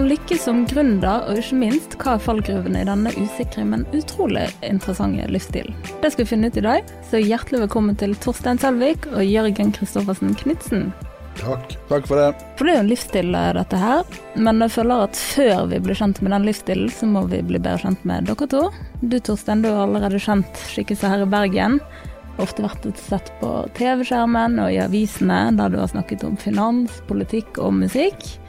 Hvordan lykkes som gründer, og ikke minst hva er fallgruvene i denne usikre, men utrolig interessante livsstilen? Det skal vi finne ut i dag, så hjertelig velkommen til Torstein Selvik og Jørgen Kristoffersen Knutsen. Takk. Takk for det. For det er jo en livsstil, eh, dette her. Men jeg føler at før vi blir kjent med den livsstilen, så må vi bli bedre kjent med dere to. Du Torstein, du har allerede kjent skikkelse her i Bergen. Ofte vært sett på TV-skjermen og i avisene, der du har snakket om finans, politikk og musikk.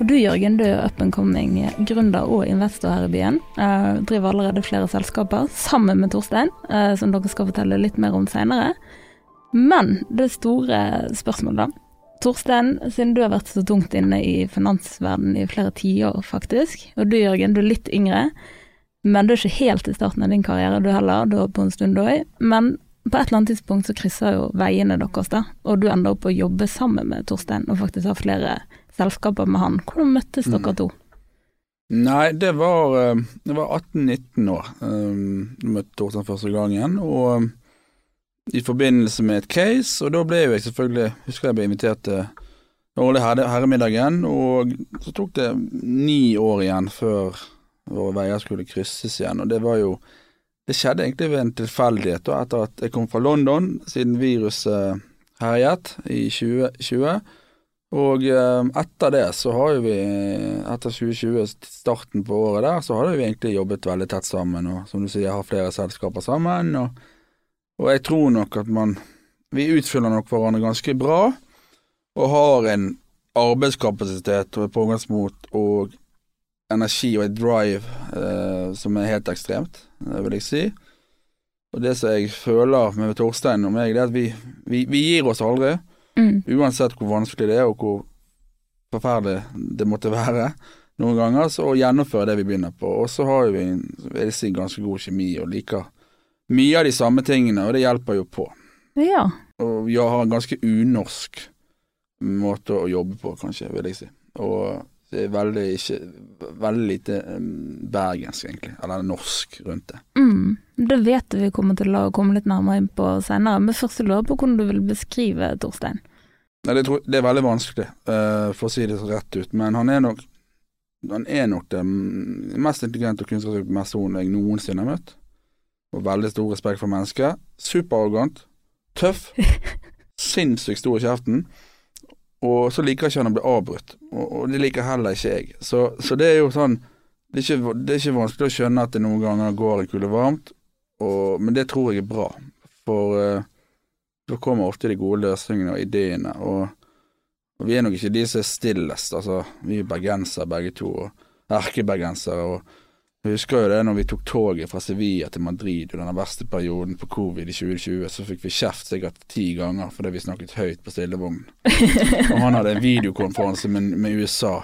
Og du Jørgen, du er up and coming gründer og investor her i byen. Uh, driver allerede flere selskaper sammen med Torstein, uh, som dere skal fortelle litt mer om seinere. Men det store spørsmålet, da. Torstein, siden du har vært så tungt inne i finansverdenen i flere tiår, faktisk, og du Jørgen, du er litt yngre, men du er ikke helt i starten av din karriere, du heller, du har på en stund òg. Men på et eller annet tidspunkt så krysser jo veiene deres, da, og du ender opp å jobbe sammen med Torstein og faktisk har flere selskaper med han. Hvordan møttes Mm. dere to? Nei, det var, eh, var 18-19 år. Jeg møtte Torstein første gangen, og um, i forbindelse med et case, og da ble jo jeg selvfølgelig Husker jeg ble invitert til den årlige herre, herremiddagen, og så tok det ni år igjen før våre veier skulle krysses igjen, og det var jo Det skjedde egentlig ved en tilfeldighet, da, etter at jeg kom fra London, siden viruset herjet i 2020. Og eh, etter det så har jo vi, etter 2020, starten på året der, så har vi egentlig jobbet veldig tett sammen, og som du sier, har flere selskaper sammen, og, og jeg tror nok at man Vi utfyller nok hverandre ganske bra, og har en arbeidskapasitet og et pågangsmot og energi og et drive eh, som er helt ekstremt, det vil jeg si. Og det som jeg føler med Torstein og meg, det er at vi, vi, vi gir oss aldri. Mm. Uansett hvor vanskelig det er, og hvor forferdelig det måtte være noen ganger, så å gjennomføre det vi begynner på. Og så har vi en vil si, ganske god kjemi og liker mye av de samme tingene, og det hjelper jo på. Ja. Og vi har en ganske unorsk måte å jobbe på, kanskje, vil jeg si. Og det er veldig, ikke, veldig lite bergensk, egentlig, eller norsk rundt det. Mm. Det vet vi kommer til å komme litt nærmere inn på senere, men først jeg lurer på hvordan du vil beskrive Torstein. Nei, det, tror, det er veldig vanskelig, uh, for å si det rett ut. Men han er nok han er nok det mest intelligente og kunnskapsrike personen jeg noensinne har møtt. Og veldig stor respekt for mennesket. Superarrogant. Tøff. Sinnssykt stor i kjeften. Og så liker ikke han å bli avbrutt. Og, og det liker heller ikke jeg. Så, så det er jo sånn det er, ikke, det er ikke vanskelig å skjønne at det noen ganger går en kule varmt, og, men det tror jeg er bra. For uh, da kommer ofte de gode løsningene og ideene. Og, og vi er nok ikke de som er stillest. Altså, vi er bergensere begge to, og erkebergensere. og jeg husker jo det når vi tok toget fra Sevilla til Madrid i den verste perioden på covid i 2020, så fikk vi kjeft sikkert ti ganger fordi vi snakket høyt på stillevogn. og han hadde en videokonferanse med, med USA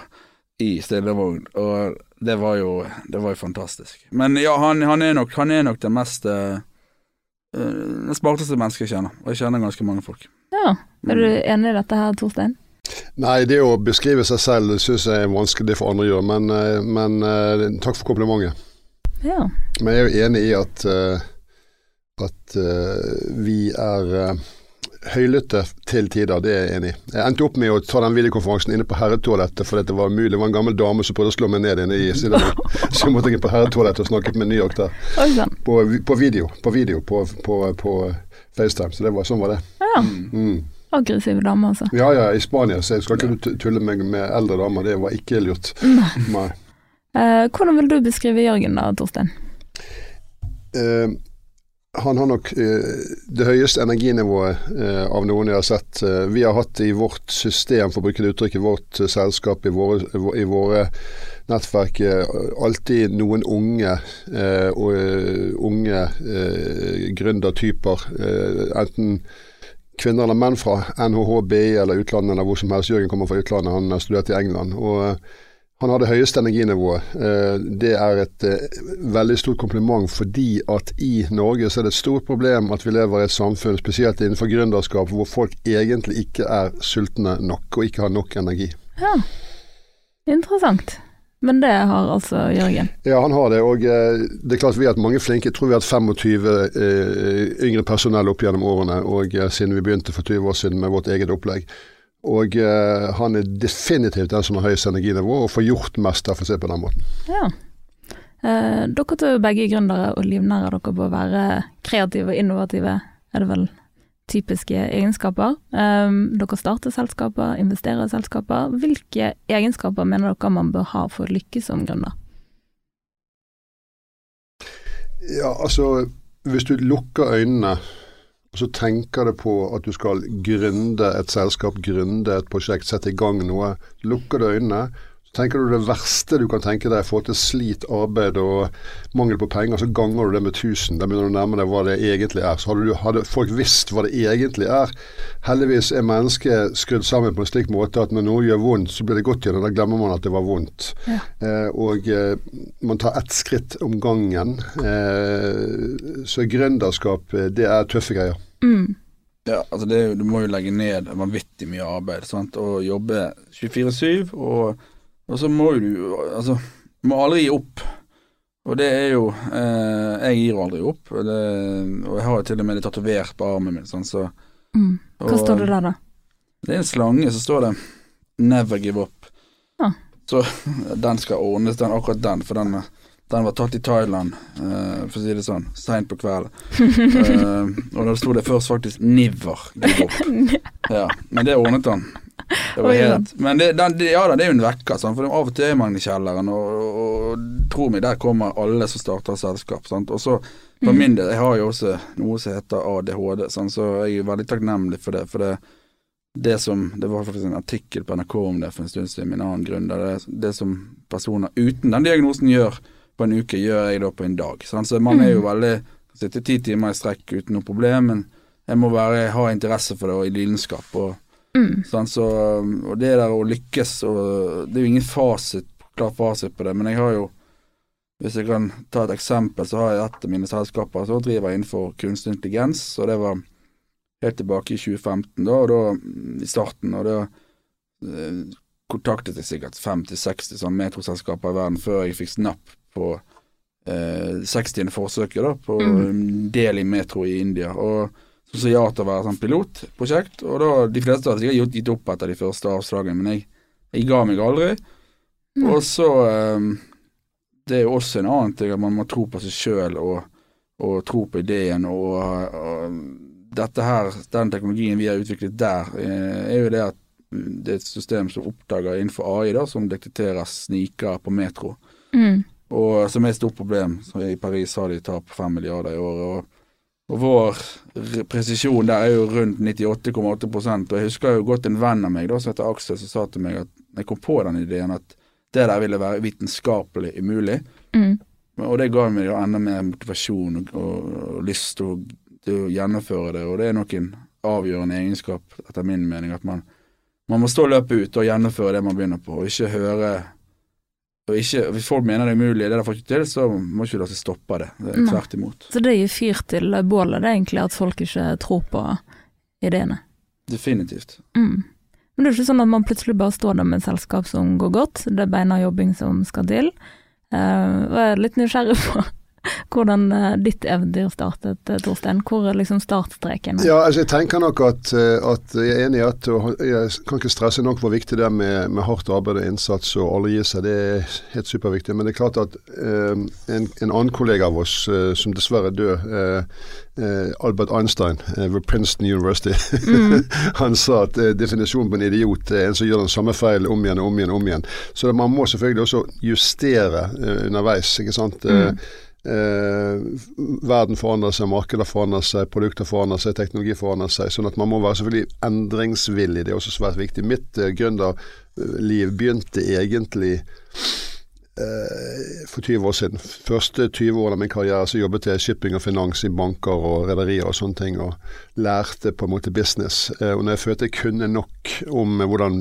i stillevogn, og det var jo, det var jo fantastisk. Men ja, han, han, er, nok, han er nok den mest uh, smarteste mennesket jeg kjenner, og jeg kjenner ganske mange folk. Ja. Er du enig i dette her, Torstein? Nei, det å beskrive seg selv syns jeg er vanskelig det for andre gjøre, men, eh, men eh, takk for komplimentet. Ja. Men jeg er jo enig i at, eh, at vi er høylytte til tider, det er jeg enig i. Jeg endte opp med å ta den videokonferansen inne på herretoalettet fordi det var umulig. Det var en gammel dame som prøvde å slå meg ned inne i stillevogn. Så jeg måtte inn på herretoalettet og snakket med New York der. På, på video, på, video på, på, på FaceTime. Så det var, sånn var det. Ja. Mm. Aggressive damer, altså. Ja ja, i Spania, så jeg skal ikke tulle meg med eldre damer. Det var ikke lurt. Nei. Eh, hvordan vil du beskrive Jørgen da, Torstein? Uh, han har nok uh, det høyeste energinivået uh, av noen jeg har sett. Uh, vi har hatt i vårt system, for å bruke det uttrykket, vårt selskap, i våre, i våre nettverk, alltid noen unge, uh, unge gründertyper. enten kvinner eller menn fra NHH, BI eller utlandet eller hvor som helst. Jørgen kommer fra utlandet, han har studert i England. og eh, han har det høyeste energinivået. Eh, Det er et eh, veldig stort kompliment fordi at i Norge så er det et stort problem at vi lever i et samfunn, spesielt innenfor gründerskap, hvor folk egentlig ikke er sultne nok og ikke har nok energi. Ja. Interessant. Men det har altså Jørgen. Ja, han har det. Og eh, det er klart vi har hatt mange flinke. Jeg tror vi har hatt 25 eh, yngre personell opp gjennom årene, og eh, siden vi begynte for 20 år siden med vårt eget opplegg. Og eh, han er definitivt den som har høyest energinivå og får gjort mest, for å se på den måten. Ja. Dere to er begge gründere og livnærer dere på å være kreative og innovative, er det vel typiske egenskaper. Um, dere starter selskaper, investerer i selskaper. Hvilke egenskaper mener dere man bør ha for å lykkes som gründer? Ja, altså hvis du lukker øynene og så tenker du på at du skal gründe et selskap, gründe et prosjekt, sette i gang noe. Lukker du øynene, tenker du det verste du kan tenke deg, i forhold til slit, arbeid og mangel på penger, så ganger du det med 1000. Da begynner du å nærme deg hva det egentlig er. Så hadde, du, hadde folk visst hva det egentlig er. Heldigvis er mennesket skrudd sammen på en slik måte at når noe gjør vondt, så blir det godt igjen, og da glemmer man at det var vondt. Ja. Eh, og eh, man tar ett skritt om gangen. Eh, så gründerskap, eh, det er tøffe greier. Mm. Ja, altså det, du må jo legge ned vanvittig mye arbeid sant? og jobbe 24-7. Og, og så må du Altså, må aldri gi opp. Og det er jo eh, Jeg gir aldri opp. Og, det, og jeg har jo til og med det tatovert på armen min. Sånn, så, Mm. Hva og- står det der, da? Det er en slange, så står det 'Never give up'. Ah. Så den skal ordnes, den, akkurat den, for den, den var tatt i Thailand, eh, for å si det sånn, seint på kvelden. Eh, og da sto det først faktisk 'Never give up'. Ja, men det ordnet han. Det var helt, men det, den, ja det er jo en vekker, sant? for av og til er man i kjelleren, og, og, og tro meg, der kommer alle som starter selskap. Sant? Og så for Mm. min del, jeg har jo også noe som heter ADHD, sant? så jeg er veldig takknemlig for det. For det, det som Det var faktisk en artikkel på NRK om det for en stund siden, min annen gründer. Det, det som personer uten den diagnosen gjør på en uke, gjør jeg da på en dag. Sant? Så mange er jo veldig Sitter ti timer i strekk uten noe problem, men jeg må være, ha interesse for det og i lidenskap. og Mm. Sånn, så, og det der å lykkes og Det er jo ingen fasit, klar fasit på det, men jeg har jo Hvis jeg kan ta et eksempel, så har jeg et av mine selskaper så driver innenfor kunstig intelligens, og det var helt tilbake i 2015, da, og da i starten, og da eh, kontaktet jeg sikkert 50-60 sånn metroselskaper i verden før jeg fikk snapp på eh, 60. forsøket da, på Mm. i Metro i India. og som sa ja til å være sånn pilotprosjekt. Og da, de fleste hadde sikkert gitt opp etter de første avslagene, men jeg, jeg ga meg aldri. Mm. Og så um, Det er jo også en annen ting at man må tro på seg sjøl og, og tro på ideen. Og, og dette her, den teknologien vi har utviklet der, eh, er jo det at det er et system som oppdager innenfor AI, da, som detekterer snikere på metro. Mm. Og som er et stort problem. Så I Paris har de tap på fem milliarder i året. Og, og vår presisjon der er jo rundt 98,8% Og jeg husker jo godt en venn av meg da, som heter Aksel, som sa til meg at jeg kom på den ideen, at det der ville være vitenskapelig umulig. Mm. Og det ga meg jo enda mer motivasjon og, og, og lyst til å, til å gjennomføre det. Og det er nok en avgjørende egenskap, etter min mening, at man, man må stå løpet ut og gjennomføre det man begynner på, og ikke høre og ikke, Hvis folk mener det er umulig, det de får ikke til, så må ikke la seg stoppe det. Det er tvert imot. Så det gir fyr til bålet, det er egentlig at folk ikke tror på ideene. Definitivt. Mm. Men det er ikke sånn at man plutselig bare står der med et selskap som går godt, det er beina jobbing som skal til. Uh, jeg er litt nysgjerrig på hvordan eh, ditt eventyr startet, eh, Torstein. Hvor er liksom startstreken? Ja, altså jeg tenker nok at, eh, at jeg er enig i at jeg kan ikke stresse nok hvor viktig det er med, med hardt arbeid og innsats og aldri gi seg. Det er helt superviktig. Men det er klart at eh, en, en annen kollega av oss eh, som dessverre dør, eh, eh, Albert Einstein ved Princeton University, han sa at definisjonen på en idiot er en som gjør den samme feil om igjen og om igjen om igjen. Så man må selvfølgelig også justere underveis. ikke sant? Eh, verden forandrer seg, markeder forandrer seg, produkter forandrer seg, teknologi forandrer seg. Sånn at man må være selvfølgelig endringsvillig. Det er også svært viktig. Mitt eh, gründerliv begynte egentlig eh, for 20 år siden. Første 20 årene av min karriere så jobbet jeg i shipping og finans i banker og rederier og sånne ting, og lærte på en måte business. Eh, og når jeg følte jeg kunne nok om eh, hvordan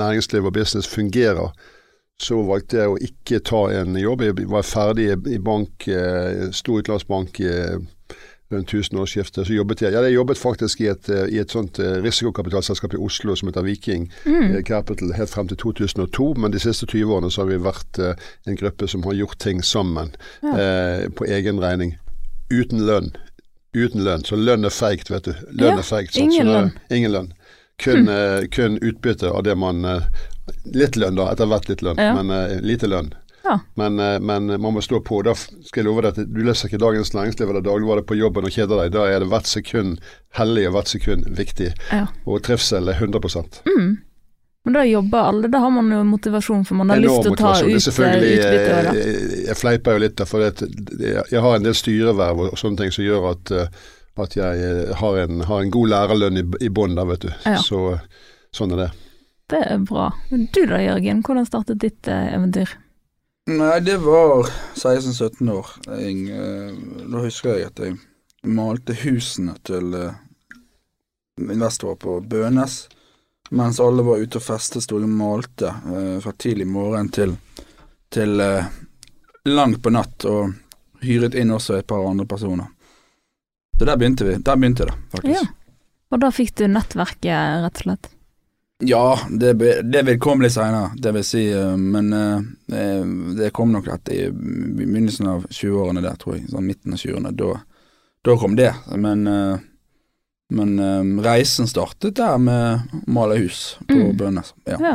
næringsliv og business fungerer, så valgte jeg å ikke ta en jobb. Jeg var ferdig i bank, eh, stor utenlandsbank eh, rundt tusenårsskiftet. Så jobbet jeg. Ja, jeg jobbet faktisk i et, eh, i et sånt risikokapitalselskap i Oslo som heter Viking Mm. Capital helt frem til 2002. Men de siste 20 årene så har vi vært en gruppe som har gjort ting sammen Ja. eh, på egen regning. Uten lønn. Uten lønn. Så lønn er feigt, vet du. Lønn Ja, er feigt. Sånn, ingen sånn. Ingen lønn. Kun, eh, kun utbytte av det man Litt lønn, da. Etter hvert litt lønn, Ja. men uh, lite lønn. Ja. Men, eh, men man må stå på. Da skal jeg love deg at du leser ikke Dagens Næringsliv eller Dagbladet på jobben og kjeder deg. Da er det hvert sekund hellig og hvert sekund viktig. Ja. Og trivsel er 100 Mm. Men da jobber alle, da har man jo motivasjon, for man har lyst til å ta ut eh, utbytte. Jeg, Jeg fleiper jo litt, for jeg har en del styreverv og sånne ting som gjør at, at jeg har en, har en god lærerlønn i, i bånn der, vet du. Ja. Så sånn er det. Det er bra. Du da, Jørgen, hvordan startet ditt eh, eventyr? Nei, det var 16-17 år. Jeg, eh, da husker jeg at jeg malte husene til eh, investorer på Bønes. Mens alle var ute og festet, sto jeg og malte fra tidlig morgen til, til langt på natt, og hyret inn også et par andre personer. Så der begynte vi. Der begynte det, faktisk. Ja. Og da fikk du nettverket, rett og slett. Ja, det, det vil komme litt seinere, det vil si, eh, men eh, eh, det kom nok etter i begynnelsen av 20-årene der, tror jeg. Sånn midten av 20-årene. Da, da kom det. Men, men reisen startet der med å male hus på Mm. Bønnes. Ja. Ja.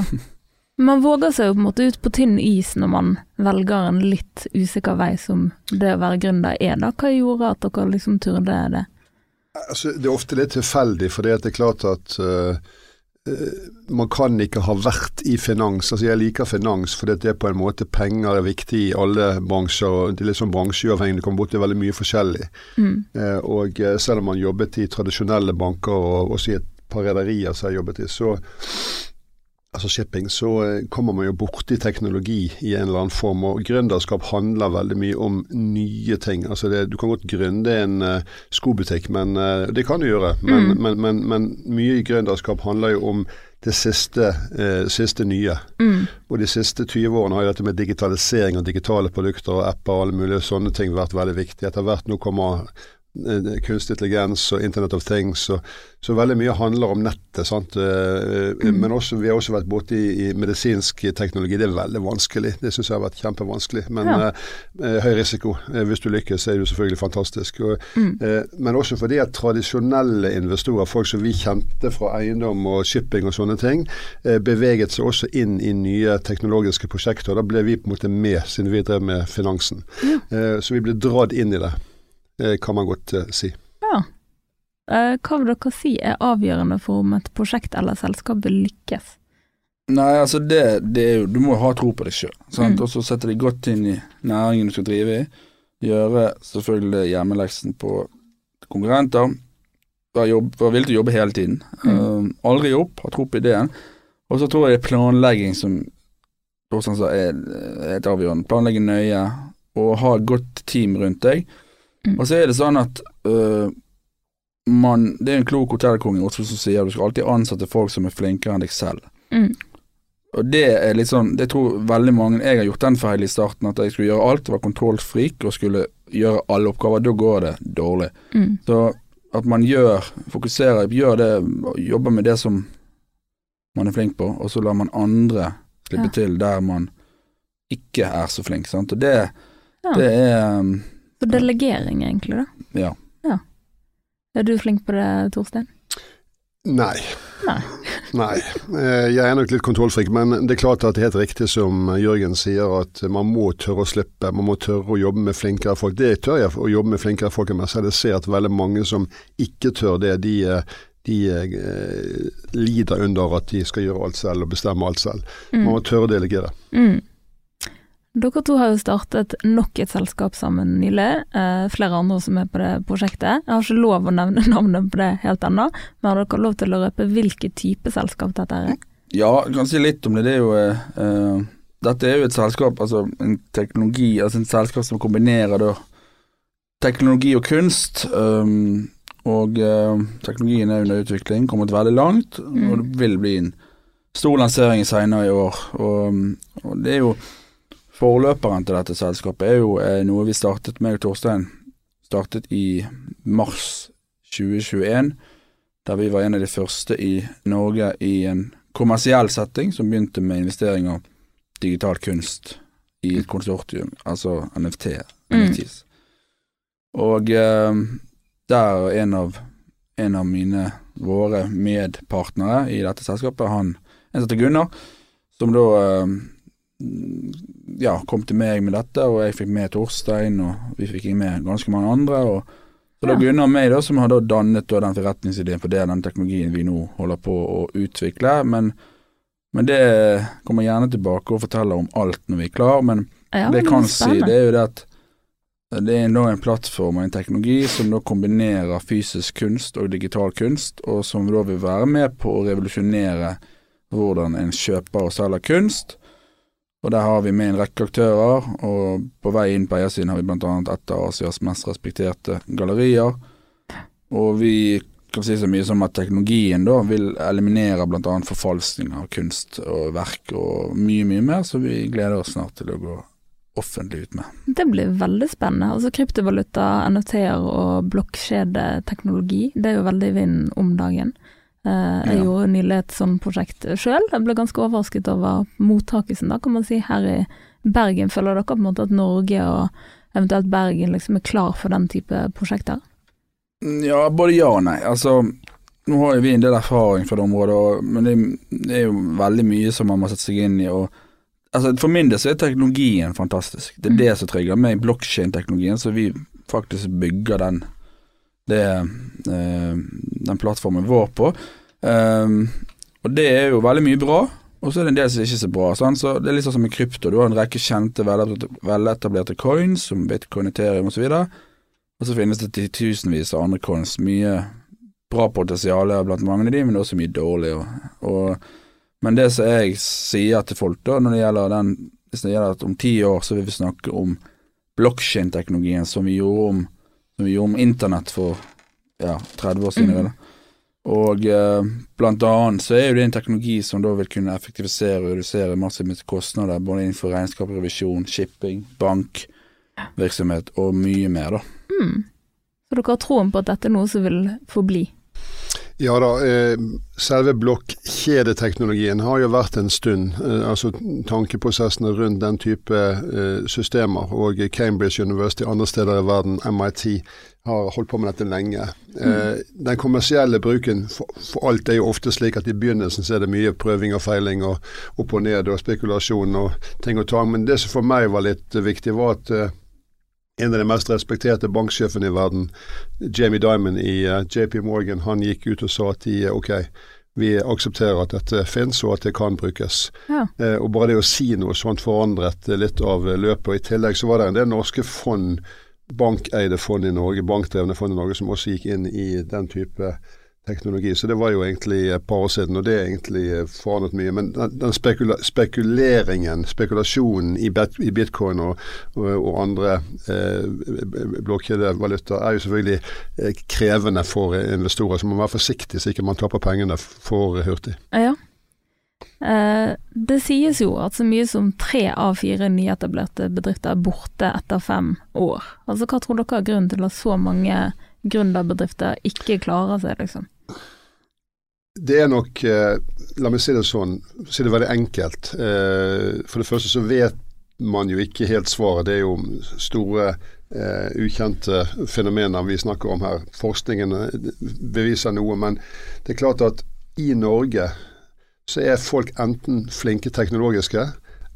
Man våger seg jo på en måte ut på tynn is når man velger en litt usikker vei som det å være gründer er, da. Hva gjorde at dere liksom turde det? Altså, det er ofte litt tilfeldig, for det er klart at eh, man kan ikke ha vært i finans. Altså Jeg liker finans fordi det er på en måte penger er viktig i alle bransjer. og Det er litt sånn bransjeuavhengig, du kommer borti veldig mye forskjellig. Mm. Eh, og eh, selv om man jobbet i tradisjonelle banker og også i et par rederier som jeg jobbet i, så altså shipping, så eh, kommer man jo borti teknologi i en eller annen form. Og gründerskap handler veldig mye om nye ting. Altså det, du kan godt gründe en uh, skobutikk, men uh, det kan du gjøre. Men, Mm. men, men, men mye i gründerskap handler jo om det siste, uh, siste nye. Mm. Og de siste 20 årene har jo dette med digitalisering og digitale produkter og apper og alle mulige sånne ting vært veldig viktig. Etter hvert nå kommer kunstig intelligens og Internet of Things. Og, så veldig mye handler om nettet. sant? Eh, eh, Men også, vi har også vært borti i medisinsk teknologi. Det er veldig vanskelig. Det syns jeg har vært kjempevanskelig. Men Ja. eh, eh, høy risiko. Eh, hvis du lykkes, er det selvfølgelig fantastisk. Og, Mm. eh, men også fordi at tradisjonelle investorer, folk som vi kjente fra eiendom og shipping og sånne ting, eh, beveget seg også inn i nye teknologiske prosjekter. Da ble vi på en måte med, siden vi drev med finansen. Ja. Eh, så vi ble dratt inn i det, eh, kan man godt eh, si. Ja. Eh, hva vil dere si er avgjørende for om et prosjekt eller selskap vil lykkes? Nei, altså det, det er jo Du må ha tro på deg sjøl, Mm. og så sette deg godt inn i næringen du skal drive i. Gjøre selvfølgelig hjemmeleksen på konkurrenter. Være, villig til å jobbe hele tiden. Mm. Eh, aldri gi opp, ha tro på ideen. Og så tror jeg det er planlegging som sa er helt avgjørende. Planlegge nøye og ha et godt team rundt deg. Mm. Og så er det sånn at øh, man Det er en klok hotellkonge i Oslo som sier at du skal alltid ansette folk som er flinkere enn deg selv. Mm. Og det er litt sånn Det tror veldig mange Jeg har gjort den feil i starten, at jeg skulle gjøre alt, var kontrollfrik og skulle gjøre alle oppgaver. Da går det dårlig. Mm. Så at man gjør Fokuserer, gjør det, jobber med det som man er flink på, og så lar man andre slippe Ja. til der man ikke er så flink. Sant? Og det, Ja. det er Så delegering, egentlig, da. Ja. Er du flink på det, Torstein? Nei. Nei. Nei. Eh, Jeg er nok litt kontrollfrik, men det er klart at det er helt riktig som Jørgen sier, at man må tørre å slippe. Man må tørre å jobbe med flinkere folk. Det tør jeg, å jobbe med flinkere folk enn meg selv. Jeg ser at veldig mange som ikke tør det, de, eh, de eh, lider under at de skal gjøre alt selv og bestemme alt selv. Man må tørre å delegere. Mm. Dere to har jo startet nok et selskap sammen nylig, eh, flere andre som er på det prosjektet. Jeg har ikke lov å nevne navnet på det helt ennå, men har dere lov til å røpe hvilken type selskap dette er? Ja, jeg kan si litt om det. Det er jo eh, eh, Dette er jo et selskap, altså en teknologi, altså en selskap som kombinerer da teknologi og kunst. Um, og eh, teknologien er under utvikling, kommet veldig langt, Mm. og det vil bli en stor lansering senere i år. Og, og det er jo Forløperen til dette selskapet er jo eh, noe vi startet, med, Torstein startet i mars 2021, der vi var en av de første i Norge i en kommersiell setting som begynte med investering av digital kunst i et konsortium, altså NFT. Mm. Og eh, der en av en av mine, våre medpartnere i dette selskapet, han, en som heter Gunnar, som da eh, ja, kom til meg med dette, og jeg fikk med Torstein, og vi fikk med ganske mange andre. og så var Gunnar og meg, da, som har da dannet da den forretningsideen for det den teknologien vi nå holder på å utvikle. Men, men det kommer gjerne tilbake og forteller om alt når vi er klar. Men Ja, det jeg kan er si, det er jo det at det er da en plattform og en teknologi som da kombinerer fysisk kunst og digital kunst, og som da vil være med på å revolusjonere hvordan en kjøper og selger kunst. Og der har vi med en rekke aktører, og på vei inn på eiersiden har vi annet et av Asias mest respekterte gallerier. Og vi kan si så mye som at teknologien da vil eliminere annet forfalskning av kunst og verk og mye, mye mer, så vi gleder oss snart til å gå offentlig ut med. Det blir veldig spennende. Altså Kryptovaluta, NFT-er og blokkjedeteknologi, det er jo veldig i vinden om dagen. Eh, jeg Ja. gjorde nylig et sånt prosjekt sjøl. Jeg ble ganske overrasket over mottakelsen, da, kan man si, her i Bergen. Føler dere på en måte at Norge og eventuelt Bergen liksom er klar for den type prosjekter? Ja, både ja og nei. Altså, nå har jo vi en del erfaring fra det området, og, men det, det er jo veldig mye som man må sette seg inn i. Og, altså, for min del så er teknologien fantastisk. Det er Mm. det som trigger meg, blokkjedeteknologien, så vi faktisk bygger den, det, eh, den plattformen vår på. Um, og det er jo veldig mye bra. Og så er det en del som ikke er så bra. Sant? Så Det er litt sånn som med krypto. Du har en rekke kjente, veletablerte, coins, som bitcoin, ethereum osv. Og så finnes det titusenvis av andre coins. Mye bra potensial blant mange av de, men også mye dårlig. Og, og, men det som jeg sier til folk da, når det gjelder den Hvis det gjelder at om ti år så vil vi snakke om blokkjedeteknologien som vi gjorde om Som vi gjorde om internett for ja, 30 år siden. Mm. Og eh, blant annet så er jo det en teknologi som da vil kunne effektivisere og redusere massivt kostnader, både innenfor regnskap, revisjon, shipping, bank, virksomhet og mye mer, da. Mm. Så dere har troen på at dette er noe som vil forbli? Ja da, eh, selve blokkjedeteknologien har jo vært en stund. Eh, altså tankeprosessene rundt den type eh, systemer. Og Cambridge University andre steder i verden, MIT, har holdt på med dette lenge. Mm. den kommersielle bruken for, for alt er jo ofte slik at i begynnelsen så er det mye prøving og feiling og opp og ned og spekulasjon og ting og tang. Men det som for meg var litt viktig, var at en av de mest respekterte banksjefene i verden, Jamie Dimon i eh, JP Morgan, han gikk ut og sa at de, eh, ok, vi aksepterer at dette finnes og at det kan brukes. Ja. Eh, og bare det å si noe sånt forandret litt av løpet. Og I tillegg så var det en del norske fond, bankeide fond i Norge, bankdrevne fond i Norge, som også gikk inn i den type teknologi. Så det var jo egentlig et par år siden, og det er egentlig eh, forandret mye. Men den, spekula spekuleringen, spekulasjonen i, bitcoin og, og, og andre eh, blokkjedevalutaer, er jo selvfølgelig eh, krevende for investorer. Så man må være forsiktig så ikke man taper pengene for hurtig. Ja. Eh, det sies jo at så mye som tre av fire nyetablerte bedrifter er borte etter fem år. Altså Hva tror dere er grunnen til at så mange gründerbedrifter ikke klarer seg, liksom? Det er nok eh, La meg si det sånn, si det veldig enkelt. Eh, for det første så vet man jo ikke helt svaret. Det er jo store eh, ukjente fenomener vi snakker om her. Forskningen eh, beviser noe, men det er klart at i Norge så er folk enten flinke teknologiske,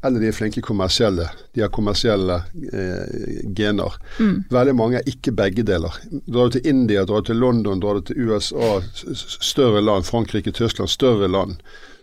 eller de er flinke kommersielle. De har kommersielle eh, gener. Mm. Veldig mange er ikke begge deler. Drar du til India, drar du til London, drar du til USA, større land, Frankrike, Tyskland, større land,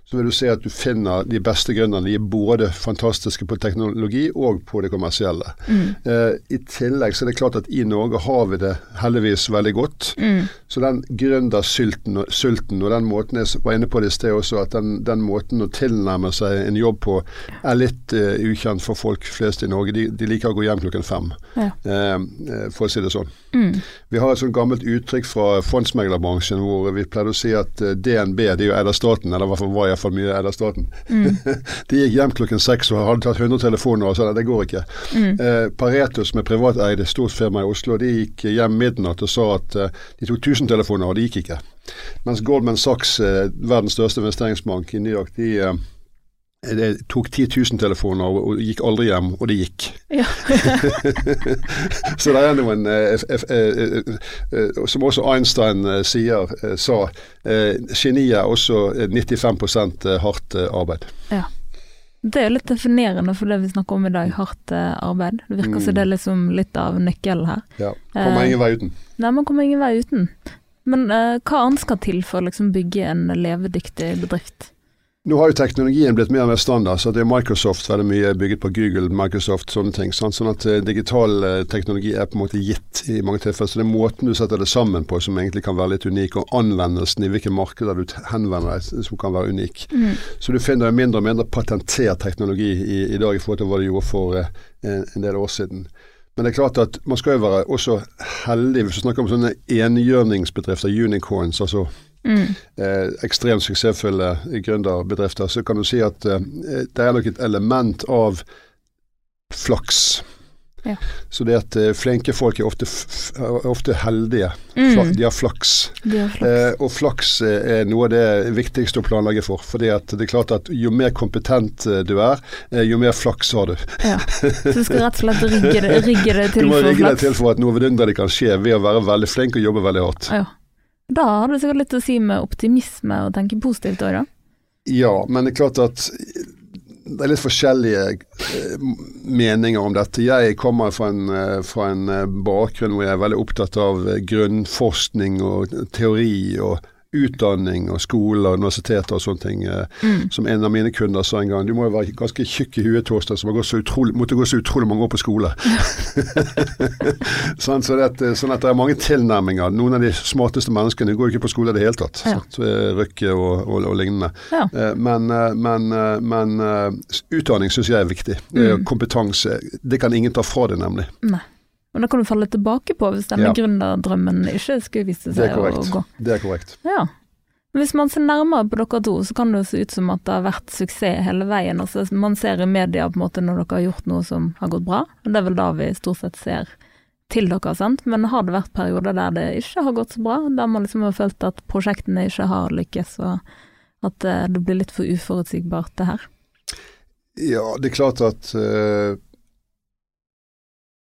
så vil du se at du finner de beste gründerne. De er både fantastiske på teknologi og på det kommersielle. Mm. Eh, I tillegg så er det klart at i Norge har vi det heldigvis veldig godt. Mm. Så den gründersulten og, sulten, og den måten jeg var inne på det i sted også, at den, den måten å tilnærme seg en jobb på er litt eh, ukjent for folk flest i Norge. De, de liker å gå hjem klokken fem, Ja. eh, eh, for å si det sånn. Mm. Vi har et sånt gammelt uttrykk fra fondsmeglerbransjen hvor vi pleide å si at eh, DNB det er jo eid av staten, eller i hvert fall var iallfall mye eid av staten. Mm. De gikk hjem klokken seks og hadde tatt 100 telefoner og sa det går ikke. Mm. Eh, Pareto, som er privateide stort firma i Oslo, de gikk hjem midnatt og sa at eh, de tok 1000 telefoner, og det gikk ikke. Mens Goldman Sachs, eh, verdens største investeringsbank i New York, de, det tok 10 000 telefoner og, gikk aldri hjem, og det gikk. Ja. Så det er noen eh, eh, eh, Som også Einstein sier, sa, geniet er også eh, 95% hardt arbeid. Ja. Det er jo litt definerende for det vi snakker om i dag, hardt arbeid. Det virker som Mm. det er liksom litt av nøkkelen her. Ja. Kommer Eh, ingen vei uten. Nei, man kommer ingen vei uten. Men eh, hva annet skal til for å liksom bygge en levedyktig bedrift? Nå har jo teknologien blitt mer og mer standard, så det er Microsoft veldig mye bygget på Google, Microsoft, sånne ting. Sant? Sånn at eh, digital eh, teknologi er på en måte gitt i mange tilfeller. Så det er måten du setter det sammen på som egentlig kan være litt unik, og anvendelsen i hvilke markeder du henvender deg som kan være unik. Så du finner mindre og mindre patentert teknologi i, i dag i forhold til hva du gjorde for eh, en, en del år siden. Men det er klart at man skal jo være også heldig hvis du snakker om sånne enhjørningsbedrifter, unicorns, altså Mm. eh, ekstremt suksessfulle gründerbedrifter, så kan du si at eh, det er nok et element av flaks. Ja. Så det at eh, flinke folk er ofte, er ofte heldige. Mm. Fla de har flaks. De har flaks. Eh, og flaks eh, er noe av det viktigste å planlegge for. fordi det er klart at jo mer kompetent eh, du er, jo mer flaks har du. Ja. Så du skal rett og slett rigge det, rigge det Du må for rigge deg flaks? til for at noe vidunderlig kan skje ved å være veldig flink og jobbe veldig hardt. Ja. Da har det sikkert litt å si med optimisme og tenke positivt òg, da. Ja, men det er klart at det er litt forskjellige eh, meninger om dette. Jeg kommer fra en, eh, fra en eh, bakgrunn hvor jeg er veldig opptatt av grunnforskning og teori og utdanning og skole og universiteter og sånne ting. eh, Mm. Som en av mine kunder sa en gang, du må jo være ganske tjukk i huet, Torstein, som måtte gå så utrolig mange år på skole. sånn, så det, at- sånn at det er mange tilnærminger. Noen av de smarteste menneskene går jo ikke på skole i det hele tatt. Ja. Eh, Røkke og, og, og lignende. Ja. Eh, Men, eh, men, eh, men eh, utdanning syns jeg er viktig. Mm. Kompetanse. Det kan ingen ta fra deg, nemlig. Nei. Og det kan du falle tilbake på hvis denne Ja. gründerdrømmen ikke skulle vise seg å gå. Det er korrekt. Ja. Hvis man ser nærmere på dere to, så kan det se ut som at det har vært suksess hele veien. Altså, man ser i media på en måte når dere har gjort noe som har gått bra, og det er vel da vi stort sett ser til dere, sant. Men har det vært perioder der det ikke har gått så bra, der man liksom har følt at prosjektene ikke har lykkes, og at eh, det blir litt for uforutsigbart det her? Ja, det er klart at eh,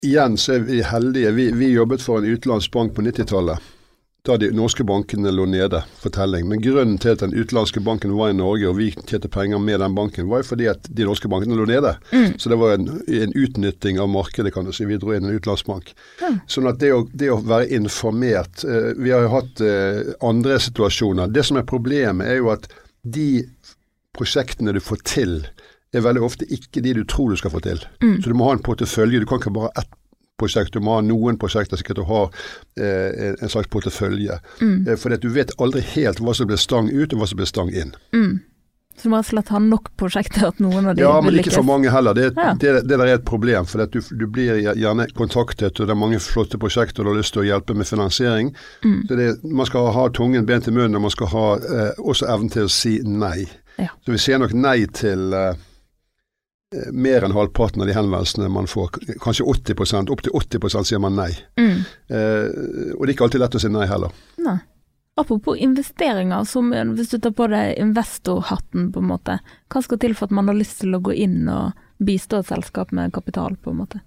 Igjen så er vi heldige. Vi, vi jobbet for en utenlandsk bank på 90-tallet. Da de norske bankene lå nede for telling. Men grunnen til at den utenlandske banken var i Norge, og vi tjente penger med den banken, var jo fordi at de norske bankene lå nede. Mm. Så det var en, en utnytting av markedet, kan du si. Vi dro inn en utenlandsbank. Mm. Sånn at det å, det å være informert eh, Vi har jo hatt eh, andre situasjoner. Det som er problemet, er jo at de prosjektene du får til, er veldig ofte ikke de du tror du skal få til. Mm. Så du må ha en portefølje. Du kan ikke bare ha ett prosjekt, du må ha noen prosjekter sikkert du har eh, en- slags portefølje. Mm. Eh, at du vet aldri helt hva som blir stang ut, og hva som blir stang inn. Mm. Så du må rett og slett ha nok prosjekter at noen av de Ja, vil men ikke for mange heller. Det, Ja. det, det der er et problem. For du, du blir gjerne kontaktet, og det er mange flotte prosjekter du har lyst til å hjelpe med finansiering. Mm. Så det, Man skal ha tungen bent i munnen, og man skal ha eh, også evnen til å si nei. Ja. Så vi sier nok nei til eh, mer enn halvparten av de henvendelsene man får. Kanskje 80 Opptil 80 sier man nei. Mm. Eh, og det er ikke alltid lett å si nei heller. Nei. Apropos investeringer, som hvis du tar på deg investorhatten, på en måte. Hva skal til for at man har lyst til å gå inn og bistå et selskap med kapital, på en måte?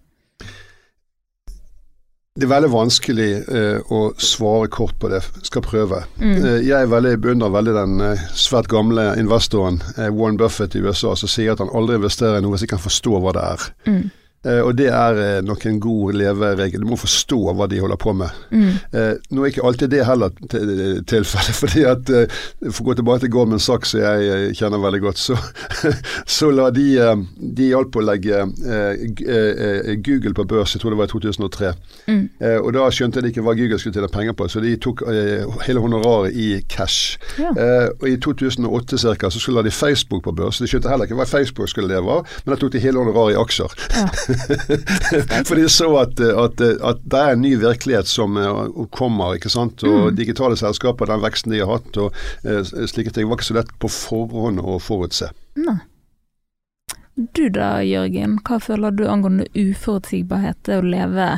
Det er veldig vanskelig eh, å svare kort på det. Skal prøve. Mm. Eh, Jeg veldig, beundrer veldig den eh, svært gamle investoren eh, Warren Buffett i USA som sier at han aldri investerer i noe hvis ikke kan forstå hva det er. Mm. Eh, og det er eh, nok en god leveregel. Du må forstå hva de holder på med. Mm. Eh, nå er ikke alltid det heller til- tilfellet, fordi at For å gå tilbake til Gorman Sachs, som jeg kjenner veldig godt, så, så la de De hjalp å legge Google på børs, jeg tror det var i 2003. Mm. Og da skjønte de ikke hva Google skulle tjene penger på, så de tok hele honoraret i cash. Ja. Og I 2008 cirka, så skulle de Facebook på børs. De skjønte heller ikke hva Facebook skulle leve av, men da tok de hele honoraret i aksjer. Ja. For de så at, at, at det er en ny virkelighet som eh, kommer, ikke sant. Og Mm. digitale selskaper, den veksten de har hatt og eh, slike ting, var ikke så lett på forhånd å forutse. Nei. Du da, Jørgen, hva føler du angående uforutsigbarhet, det å leve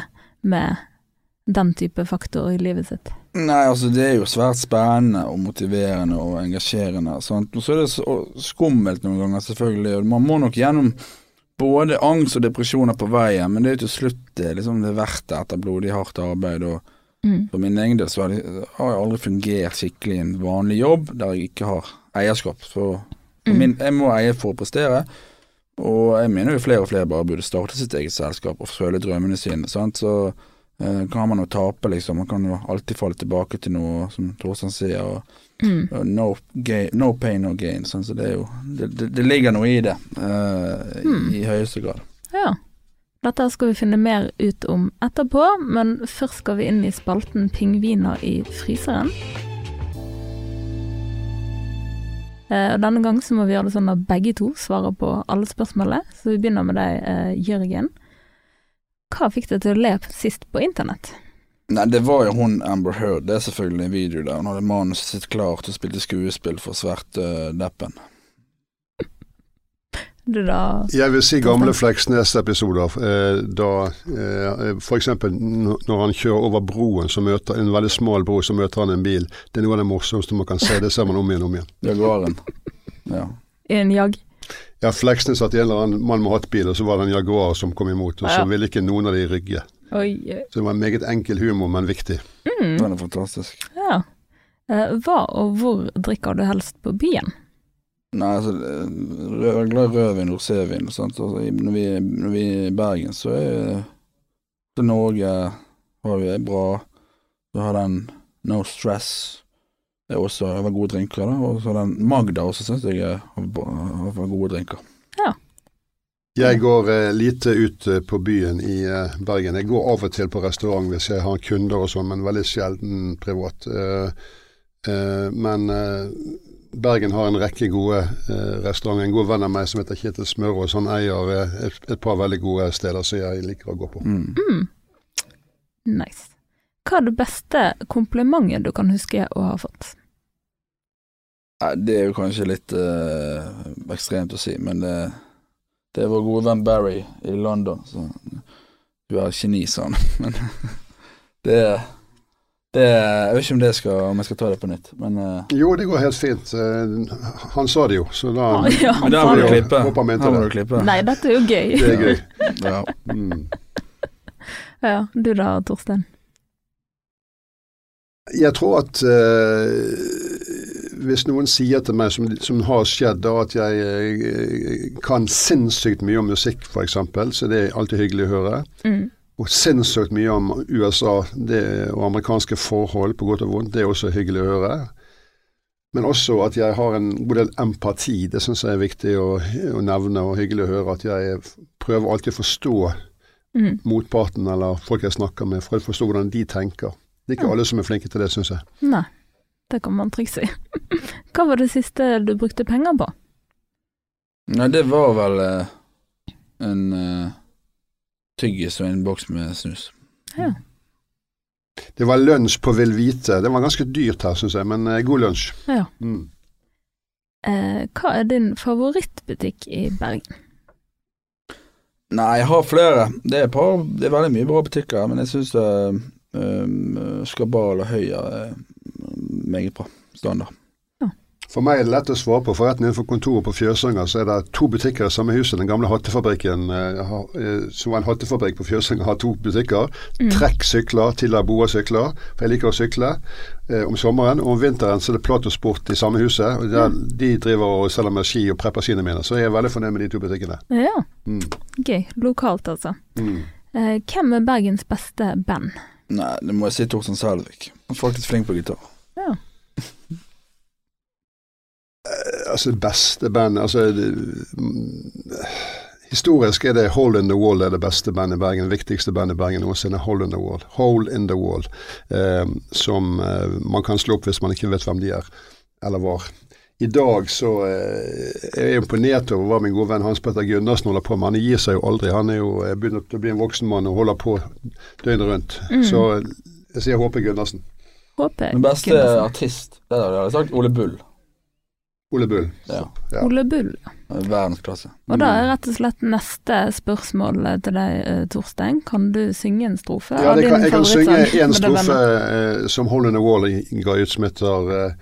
med den type faktor i livet sitt? Nei, altså det er jo svært spennende og motiverende og engasjerende. Sant? Og så er det så skummelt noen ganger, selvfølgelig. Man må nok gjennom både angst og depresjoner på veien, men det er jo til slutt det, liksom, det er verdt det etter blodig hardt arbeid. og Mm. For min egen del så har jeg aldri fungert skikkelig i en vanlig jobb der jeg ikke har eierskap. For Mm. min, jeg må eie for å prestere, og jeg mener jo flere og flere bare burde starte sitt eget selskap og føle drømmene sine. Sant? Så eh, kan man jo tape, liksom. Man kan jo alltid falle tilbake til noe, som Torstein sier. og Mm. no, gain, no pain, no gain. Sånn, så det jo Det, det, det ligger noe i det, uh, Mm. i, i høyeste grad. Ja. Dette skal vi finne mer ut om etterpå, men først skal vi inn i spalten Pingviner i fryseren. Uh, og Denne gang så må vi gjøre det sånn at begge to svarer på alle spørsmålene, så vi begynner med deg, uh, Jørgen. Hva fikk deg til å le sist på internett? Nei, det var jo hun Amber Heard. Det er selvfølgelig en video der hun hadde manuset sitt klart og spilte skuespill for sverte Deppen. Jeg vil si gamle Fleksnes-episoder. Eh, da eh, F.eks. når han kjører over broen, så møter en veldig smal bro, så møter han en bil. Det er noe av det morsomste man kan se. Det ser man om igjen og om igjen. Jaguaren. Ja. en jag? Ja, Fleksnes satt i en eller annen mann med hattbil, og så var det en Jaguar som kom imot, og så Ja. ville ikke noen av de rygge. Oi. Så det var en meget enkel humor, men viktig. Mm, Den er fantastisk. ja. Eh, hva og hvor drikker du helst på byen? Nei, altså rød, Jeg er glad i rødvin og rosévin. Altså, når, vi, når vi er i Bergen, så er så Norge har vi er bra. Du har den No Stress. Det er også har vært gode drinker. da, Og så den Magda også syns jeg har har gode drinker. Jeg går eh, lite ut eh, på byen i eh, Bergen. Jeg går av og til på restaurant hvis jeg har kunder og sånn, men veldig sjelden privat. Eh, eh, men eh, Bergen har en rekke gode eh, restauranter. En god venn av meg som heter Kjetil Smørås, han eier eh, et, et par veldig gode steder som jeg liker å gå på. Mm. Mm. Nice. Hva er det beste komplimentet du kan huske å ha fått? Nei, det er jo kanskje litt eh, ekstremt å si, men det, det er vår gode venn Barry i London. Så du er geni, sa han. Men det, det Jeg vet ikke om, det skal, om jeg skal ta det på nytt, men eh, Jo, det går helt fint. Eh, han sa det jo, så da Ah, ja, Men der han må du det. klippe. Her må du klippe. Nei, dette er jo gøy. Det er gøy. Ja. Mm. Ja, du da, Torstein? Jeg tror at eh, hvis noen sier til meg, som, som har skjedd, da at jeg eh, kan sinnssykt mye om musikk f.eks., så det er alltid hyggelig å høre. Mm. Og sinnssykt mye om USA det, og amerikanske forhold, på godt og vondt, det er også hyggelig å høre. Men også at jeg har en god del empati, det syns jeg er viktig å, å nevne og hyggelig å høre. At jeg prøver alltid å forstå Mm. motparten eller folk jeg snakker med, for å forstå hvordan de tenker. Det er ikke Ja. alle som er flinke til det, syns jeg. Nei, det kan man trygt si. Hva var det siste du brukte penger på? Nei, det var vel eh, en eh, tyggis og en boks med snus. Ja. Det var lunsj på Velvite. Det var ganske dyrt her, syns jeg, men eh, god lunsj. Ja. Mm. Eh, hva er din favorittbutikk i Bergen? Nei, jeg har flere. Det er, par, det er veldig mye bra butikker, men jeg syns uh, um, Skabal og Høya er meget bra standard. For meg er det lett å svare på, for rett innenfor kontoret på Fjøsanger så er det to butikker i samme huset. Den gamle hattefabrikken, eh, eh, som var en hattefabrikk på Fjøsanger, har to butikker. Mm. Trekk sykler, tidligere Boa sykler, for jeg liker å sykle eh, om sommeren. Og om vinteren så er det Platosport i samme huset. og der, De driver og selger med ski og prepper skiene mine, så jeg er veldig fornøyd med de to butikkene. Ja, Mm. gøy. Lokalt, altså. Mm. Eh, hvem er Bergens beste band? Nei, det må jeg si Torstein Selvik. Han er faktisk flink på gitar. Ja. Eh, altså beste bandet altså, mm, Historisk er det Hole in the Wall er det beste bandet i Bergen. Det viktigste bandet i Bergen noensinne. Hole in the Wall. Hole in the Wall. Eh, som eh, man kan slå opp hvis man ikke vet hvem de er, eller var. I dag så eh, er jeg imponert over hva min gode venn Hans Petter Gundersen holder på med. Han gir seg jo aldri. Han er jo begynt å bli en voksen mann og holder på døgnet rundt. Mm. Så eh, jeg sier HP Gundersen. Håper Den beste Gundersen. artist, det hadde jeg sagt Ole Bull. Ole Bull. Ja. Ja. Ole Bull. Verdensklasse. Og da er rett og slett neste spørsmål til deg, eh, Torstein. Kan du synge en strofe? Ja, det kan, jeg kan synge en strofe eh, som Hole in the Wall ga ut, som heter eh,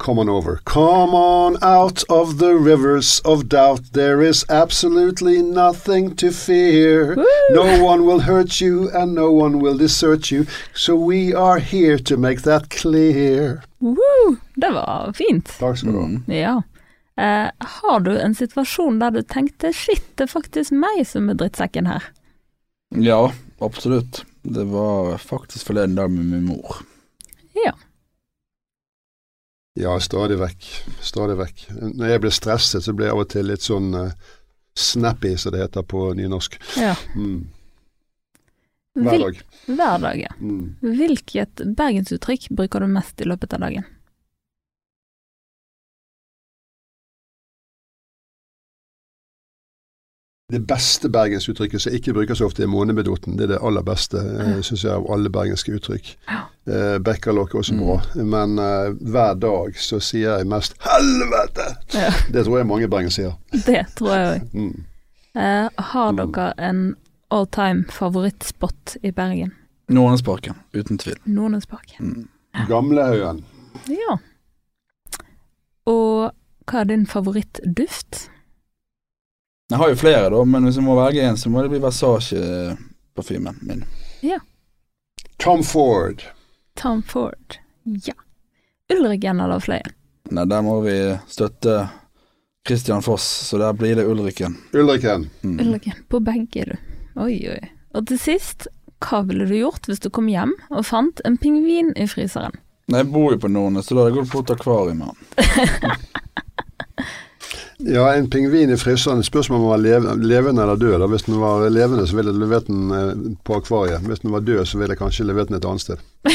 Come on over. Come on out of the rivers of doubt. There is absolutely nothing to fear. No one will hurt you and no one will desert you. So we are here to make that clear. Woo! Det var fint. Takk skal du ha. Mm. Ja. Eh, har du en situasjon der du tenkte shit, det er faktisk meg som er drittsekken her? Ja, absolutt. Det var faktisk forleden dag med min mor. Ja, stadig vekk. Stadig vekk. Når jeg blir stresset, så blir jeg av og til litt sånn uh, snappy, som det heter på nynorsk. Ja. Mm. Hver dag. Hver dag, ja. Mm. Hvilket bergensuttrykk bruker du mest i løpet av dagen? Det beste bergensuttrykket som ikke bruker så ofte, er månebedoten. Det er det aller beste, Ja. uh, syns jeg, av alle bergenske uttrykk. Ja. Bekkerlokk er også Mm. bra. Men eh, hver dag så sier jeg mest 'helvete'! Ja. Det tror jeg mange bergensere sier. Det tror jeg òg. Mm. Eh, har Mm. dere en all time favorittspot i Bergen? Nordnesparken, uten tvil. Nordnesparken. Mm. Gamlehaugen. Ja. Og hva er din favorittduft? Jeg har jo flere, da, men hvis jeg må velge en, så må det bli Versace-parfymen min. Ja. Tom Ford. Tom Ford. Ja. Ulrik eller flere? Nei, der må vi støtte Christian Foss, så der blir det Ulriken. Ulriken. Mm. Ulriken. På begge, du. Oi, oi. Og til sist, hva ville du gjort hvis du kom hjem og fant en pingvin i fryseren? Nei, jeg bor jo på Nordnes, så da hadde jeg gått et akvarium med han. Ja, en pingvin i fryseren. Spørsmålet om den var lev levende eller død. Hvis den var levende, så ville jeg levert den eh, på akvariet. Hvis den var død, så ville jeg kanskje levert den et annet sted.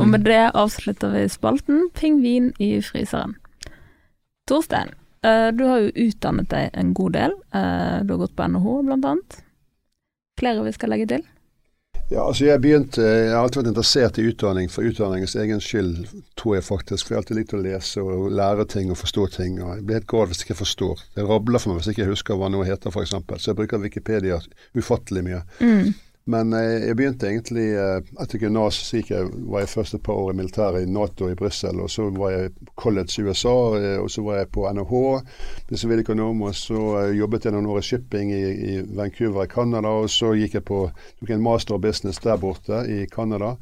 Og med det avslutter vi spalten Pingvin i fryseren. Torstein, eh, du har jo utdannet deg en god del. Eh, Du har gått på NHH, blant annet. Flere vi skal legge til? Ja, altså jeg begynte, jeg har alltid vært interessert i utdanning for utdanningens egen skyld, tror jeg faktisk. For jeg har alltid likt å lese og lære ting og forstå ting. og Jeg blir helt gal hvis jeg ikke forstår. Det rabler for meg hvis jeg ikke husker hva noe heter, f.eks. Så jeg bruker Wikipedia ufattelig mye. Mm. Men eh, jeg begynte egentlig eh, etter gymnas, så gikk jeg, var jeg først et par år i militæret i Nato i Brussel. Og så var jeg college i USA, eh, og så var jeg på NHH, ble siviløkonom. Og så eh, jobbet jeg noen år i shipping i, i Vancouver i Canada. Og så gikk jeg på, tok en master of business der borte i Canada.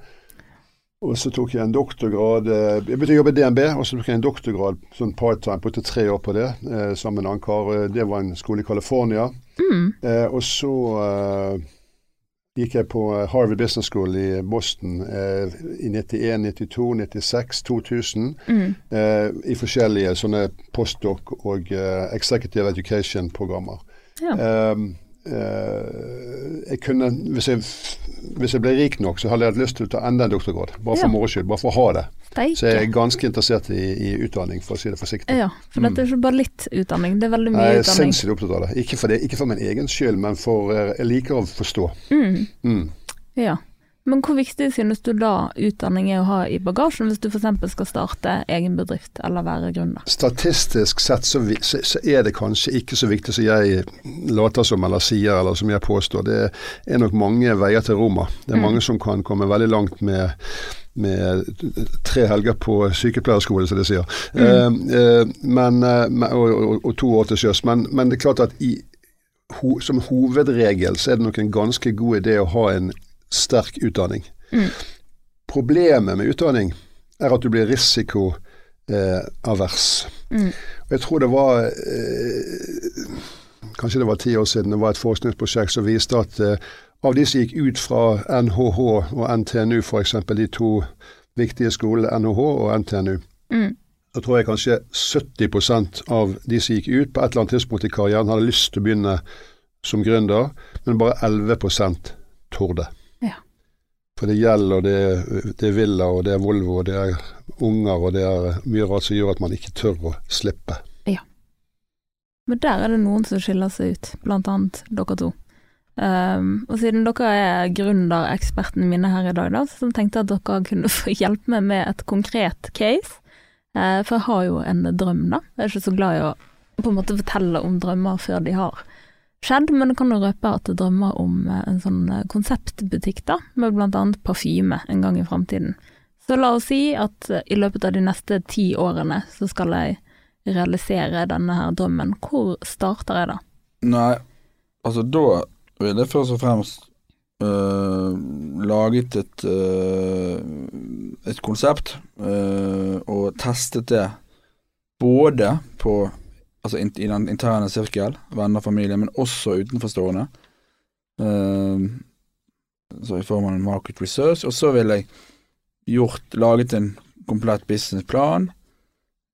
Og så tok jeg en doktorgrad eh, Jeg begynte å jobbe i DNB, og så tok jeg en doktorgrad sånn part-time. Brukte tre år på det eh, sammen med en annen kar. Eh, Det var en skole i California. Mm. Eh, og så eh, gikk jeg på eh, Harvard Business School i Boston eh, i 91, 92, 96, 2000. Mm. Eh, I forskjellige sånne postdoc- og eh, executive education-programmer. Ja. Eh, jeg kunne, hvis jeg, hvis jeg ble rik nok, så hadde jeg hatt lyst til å ta enda en doktorgrad. Bare for Ja. moro skyld, bare for å ha det. Så jeg er ganske interessert i, i utdanning, for å si det forsiktig. Ja, for dette er ikke bare litt utdanning, det er veldig mye Jeg er utdanning. sinnssykt opptatt av det. Ikke for, det, ikke for min egen skyld, men for eh, jeg liker å forstå. Mm. Mm. Ja. Men hvor viktig synes du da utdanning er å ha i bagasjen, hvis du f.eks. skal starte egen bedrift eller være gründer? Statistisk sett så, er det kanskje ikke så viktig som jeg later som eller sier, eller som jeg påstår. Det er nok mange veier til Roma. Det er Mm. mange som kan komme veldig langt med, med tre helger på sykepleierskole, som de sier. Eh, eh, eh, men- og, og, og to år til sjøs. Men, men det er klart at i, ho, som hovedregel så er det nok en ganske god idé å ha en sterk utdanning. Mm. Problemet med utdanning er at du blir risikoavers. Eh. Mm. Og Jeg tror det var eh, Kanskje det var ti år siden det var et forskningsprosjekt som viste at eh, av de som gikk ut fra NHH og NTNU, f.eks. de to viktige skolene NHH og NTNU, Mm. så tror jeg kanskje 70% av de som gikk ut på et eller annet tidspunkt i karrieren, hadde lyst til å begynne som gründer, men bare 11% torde. For det gjelder, og det, er- det er Villa, og det er Volvo, og det er unger, og det er mye rart som gjør at man ikke tør å slippe. Ja. Men der er det noen som skiller seg ut, blant annet dere to. Um, og siden dere er gründerekspertene mine her i dag, da, så tenkte jeg at dere kunne få hjelpe meg med et konkret case. Eh, for jeg har jo en drøm, da. Jeg er ikke så glad i å på en måte fortelle om drømmer før de har skjedd, men jeg kan jo røpe at jeg drømmer om eh, en sånn eh, konseptbutikk, da, med annet parfyme en gang i framtiden. Så la oss si at eh, i løpet av de neste ti årene så skal jeg realisere denne her drømmen. Hvor starter jeg da? Nei, altså da ville jeg først og fremst øh, laget et, øh, et konsept øh, og testet det både på altså in, i den interne sirkel, venner familie, men også utenforstående. Uh, så i form av en market research. Og så ville jeg gjort, laget en komplett businessplan.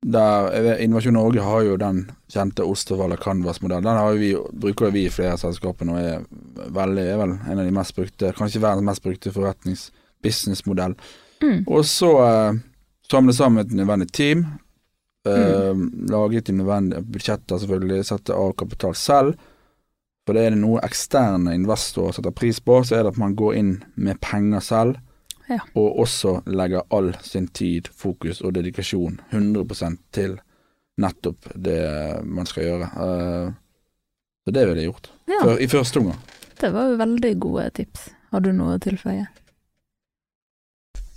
Der Innovasjon Norge har jo den kjente Osterwald Canvas-modellen. Den har vi, bruker vi i flere selskaper og er, veldig, er vel en av de mest brukte, kanskje verdens mest brukte forretnings-businessmodell. Mm. Og så eh, samle sammen et nødvendig team Mm. Uh, laget de nødvendige budsjetter, selvfølgelig, sette av kapital selv. For det er det noe eksterne investorer setter pris på, så er det at man går inn med penger selv. Ja. Og også legger all sin tid, fokus og dedikasjon 100% til nettopp det man skal gjøre. Uh, så det ville jeg gjort. Ja. For, I første omgang. Det var jo veldig gode tips. Har du noe å tilføye?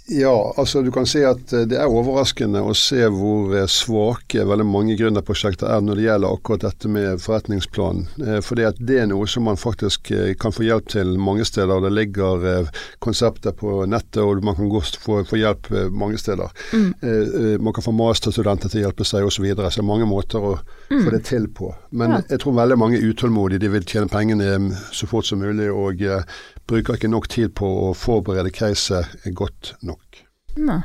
Ja, altså du kan si at eh, det er overraskende å se hvor eh, svake veldig mange gründerprosjekter er når det gjelder akkurat dette med forretningsplanen. Eh, fordi at det er noe som man faktisk kan få hjelp til mange steder. Det ligger konsepter på nettet, og man kan få, få hjelp mange steder. Mm. Man kan få masterstudenter til å hjelpe seg osv. Så, videre. så det er mange måter å mm. få det til på. Men ja. jeg tror veldig mange er utålmodige. De vil tjene pengene så fort som mulig. og bruker ikke nok tid på å forberede caset godt nok. Nei.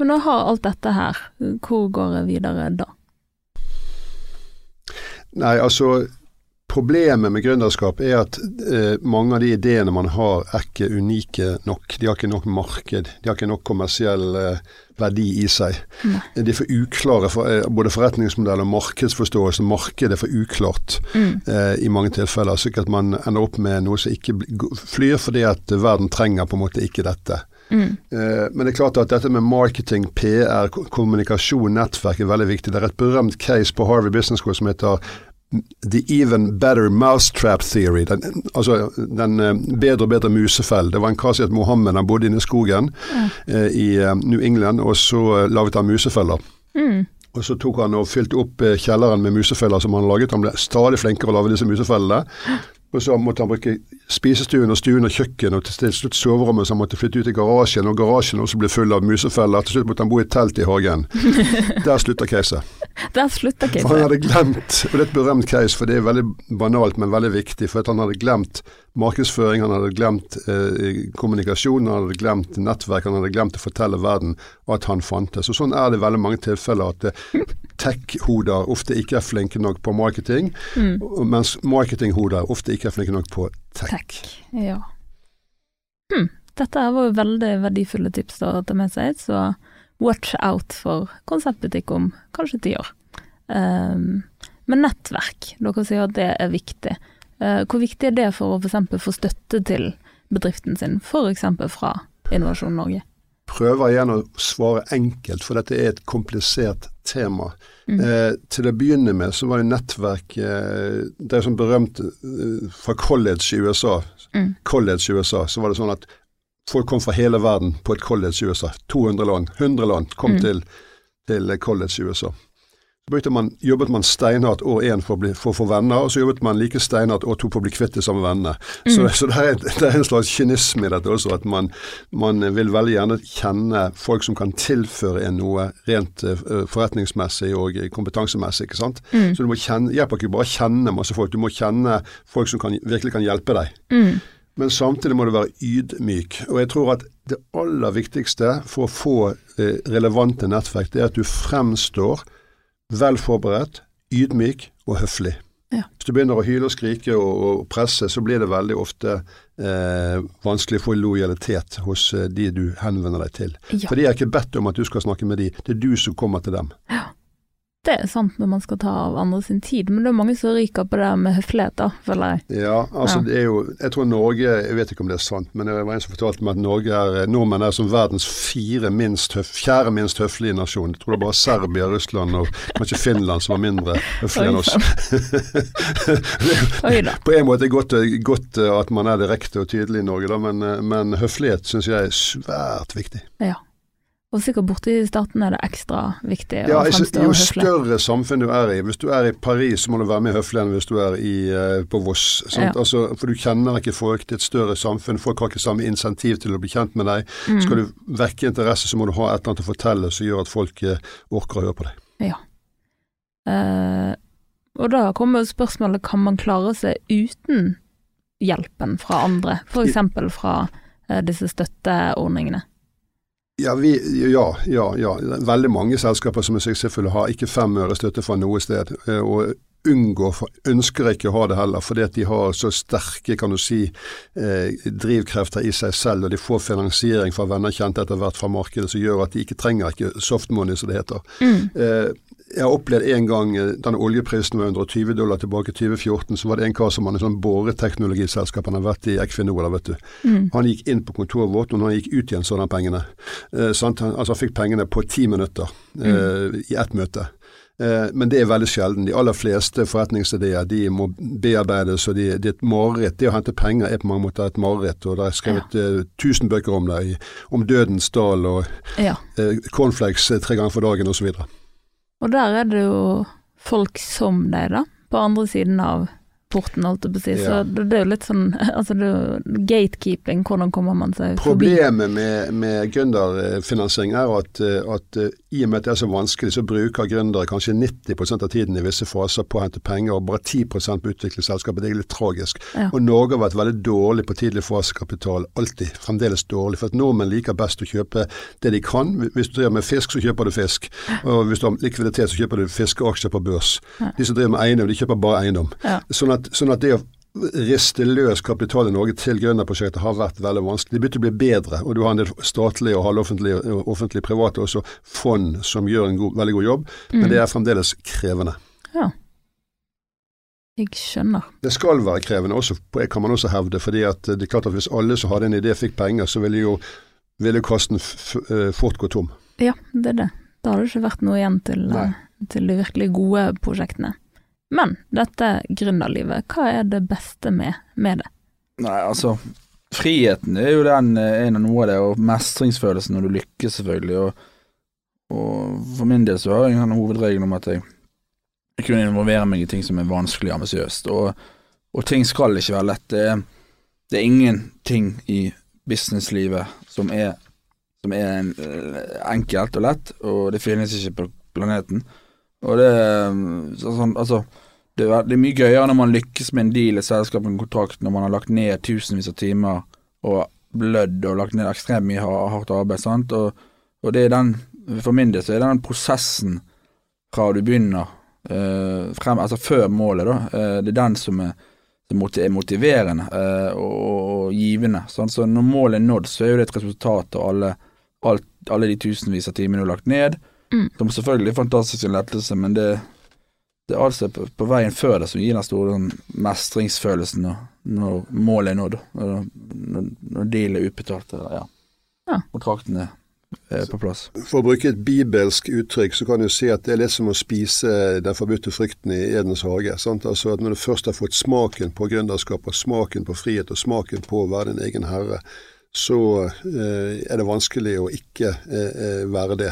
Men jeg har alt dette her, hvor går jeg videre da? Nei, altså Problemet med gründerskap er at eh, mange av de ideene man har, er ikke unike nok. De har ikke nok marked, de har ikke nok kommersiell eh, verdi i seg. Mm. De er for uklare, for, eh, både forretningsmodell og markedsforståelse. Markedet er for uklart mm. eh, i mange tilfeller. Så at man ender opp med noe som ikke flyr, fordi at verden trenger på en måte ikke dette. Mm. Eh, men det er klart at dette med marketing, PR, kommunikasjon, nettverk er veldig viktig. Det er et berømt case på Harvey Business School som heter The Even Better Mousetrap Theory. Den, altså den uh, bedre og bedre musefell. Det var en kar som het Mohammed. Han bodde inne i skogen mm. eh, i uh, New England, og så uh, laget han musefeller. Mm. Og Så tok han og fylte opp kjelleren med musefeller som han laget. Han ble stadig flinkere å lage disse musefellene. Og så måtte han bruke spisestuen og stuen og kjøkken og til slutt soverommet, så han måtte flytte ut i garasjen, og garasjen også ble full av musefeller. Til slutt måtte han bo i et telt i hagen. Der slutta caset. Der slutta caset. For han hadde glemt, og det er et berømt case, for det er veldig banalt, men veldig viktig, for at han hadde glemt markedsføring, han hadde glemt eh, kommunikasjon, han hadde glemt nettverk, han hadde glemt å fortelle verden at han fantes. Og Sånn er det i veldig mange tilfeller at eh, tech-hoder ofte ikke er flinke nok på marketing, mm. mens marketing-hoder ofte ikke er flinke nok på tech. tech ja. Hm. Dette var jo veldig verdifulle tips å ta med seg, så watch out for konseptbutikk om kanskje ti år. Um, men nettverk, dere sier at det er viktig. Uh, hvor viktig er det for å f.eks. få støtte til bedriften sin, f.eks. fra Innovasjon Norge? Prøver igjen å svare enkelt, for dette er et komplisert tema. Mm. Eh, til å begynne med så var jo nettverk eh, Det er sånn berømt eh, fra college i USA. Mm. College i USA, så var det sånn at folk kom fra hele verden på et college i USA. 200 land, 100 land kom mm. til, til college i USA man, jobbet man steinhardt år én for, for, å få venner, og så jobbet man like steinhardt år to for å bli kvitt de samme vennene. Mm. Så, så det, er, det, er, en slags kynisme i dette også, at man, man, vil veldig gjerne kjenne folk som kan tilføre en noe rent uh, forretningsmessig og kompetansemessig. ikke sant? Mm. Så du må kjenne, hjelper ikke bare kjenne masse folk, du må kjenne folk som kan, virkelig kan hjelpe deg. Mm. Men samtidig må du være ydmyk. Og jeg tror at det aller viktigste for å få eh, relevante nettverk, det er at du fremstår vel forberedt, ydmyk og høflig. Ja. Hvis du begynner å hyle og skrike og, og, presse, så blir det veldig ofte eh, vanskelig å få lojalitet hos eh, de du henvender deg til. Ja. For de har ikke bedt om at du skal snakke med de, det er du som kommer til dem. Ja. Det er sant når man skal ta av andre sin tid, men det er mange som ryker på det med høflighet, da, føler jeg. Ja, altså Ja. det er jo Jeg tror Norge Jeg vet ikke om det er sant, men det var en som fortalte meg at Norge er nordmenn er som verdens fire minst høf, fjerde minst høflige nasjon. Jeg tror det er bare Serbia, Russland og kanskje Finland som var mindre høflige enn oss. Oi. På en måte er det godt, godt eh, at man er direkte og tydelig i Norge, da, men, eh, men høflighet syns jeg er svært viktig. Ja. Og sikkert borte i statene er det ekstra viktig Ja, å fremstå Jo høflig. større samfunn du er i Hvis du er i Paris, så må du være mer høflig enn hvis du er i, eh, på Voss. Ja. Altså, for du kjenner ikke folk, det er et større samfunn. Folk har ikke samme insentiv til å bli kjent med deg. Mm. Skal du vekke interesse, så må du ha et eller annet å fortelle som gjør at folk eh, orker å høre på deg. Eh, og da kommer jo spørsmålet kan man klare seg uten hjelpen fra andre, f.eks. fra uh, disse støtteordningene. Ja, vi, ja, ja, ja. Veldig mange selskaper som er suksessfulle har ikke fem øre støtte fra noe sted. eh, og unngår, ønsker ikke å ha det heller, fordi at de har så sterke kan du si, eh, drivkrefter i seg selv, og de får finansiering fra venner kjente etter hvert fra markedet, som gjør at de ikke trenger ikke soft money, som det heter. Eh, jeg har opplevd en gang den denne oljeprisen var 120 dollar tilbake i 2014, så var det en kar som hadde sånn boreteknologiselskap, han har vært i Equinor, vet du. Mm. Han gikk inn på kontoret vårt, og når han gikk ut igjen, så hadde han pengene. Eh, sant? Han, altså han fikk pengene på ti minutter eh, i ett møte. Eh, men det er veldig sjelden. De aller fleste forretningsideer de må bearbeides, og de, det er et mareritt. Det å hente penger er på mange måter et mareritt, og det er skrevet ja. tusen bøker om det, om dødens dal og Ja. eh, cornflakes eh, tre ganger for dagen osv. Og der er det jo folk som deg, da, på andre siden av porten, holdt jeg på å si. Så Ja. det, det er jo litt sånn Altså, det er jo gatekeeping, hvordan kommer man seg forbi? Problemet med, med gründerfinansiering er at, at i og med at det er så vanskelig, så bruker gründere kanskje 90% av tiden i visse faser på å hente penger, og bare 10 på å utvikle selskapet. Det er litt tragisk. Ja. Og Norge har vært veldig dårlig på tidlig fasekapital. Alltid. Fremdeles dårlig. For at nordmenn liker best å kjøpe det de kan. Hvis du driver med fisk, så kjøper du fisk. Og hvis du har likviditet, så kjøper du fiskeaksjer på børs. Ja. De som driver med eiendom, de kjøper bare eiendom. Ja. Sånn at, sånn at det å riste løs kapital i Norge til gründerprosjekter har vært veldig vanskelig. Det begynte å bli bedre, og du har en del statlige og halvoffentlige og offentlige private også fond som gjør en god, veldig god jobb, men Mm. det er fremdeles krevende. Ja. Jeg skjønner. Det skal være krevende også, kan man også hevde, fordi at det er klart at hvis alle som hadde en idé fikk penger, så ville jo ville kassen eh, fort gå tom. Ja, det er det. Da har det ikke vært noe igjen til, eh, til de virkelig gode prosjektene. Men dette gründerlivet, hva er det beste med, med det? Nei, altså Friheten er jo den eh, en av noe av det, og mestringsfølelsen når du lykkes, selvfølgelig. Og, og for min del så har jeg en hovedregel om at jeg, kunne involvere meg i ting som er vanskelig og ambisiøst. Og, og ting skal ikke være lett. Det er, det er ingenting i businesslivet som er, som er en, eh, enkelt og lett, og det finnes ikke på planeten. Og det så- sånn, altså det er, det er mye gøyere når man lykkes med en deal, et selskap, en kontrakt, når man har lagt ned tusenvis av timer og blødd og lagt ned ekstremt mye hardt arbeid. sant? Og, og det er den, for min del så er det den prosessen fra du begynner, eh, frem, altså før målet, da, eh, det er den som er, er motiverende eh, og, og, og givende. sant? Så når målet er nådd, så er jo det et resultat av alle, alt, alle de tusenvis av timene du har lagt ned. Mm. Som selvfølgelig er fantastisk en lettelse, men det, det er altså på, på veien før det som gir den store sånn, mestringsfølelsen når, når målet er nådd. Når, når, når dealen er utbetalt. Eller, ja. Ja. Kontrakten er, er på plass. For å bruke et bibelsk uttrykk, så kan du si at det er litt som å spise den forbudte frukten i Edens hage. Sant? Altså at Når du først har fått smaken på gründerskap, og smaken på frihet og smaken på å være din egen herre, så eh, er det vanskelig å ikke eh, eh, være det.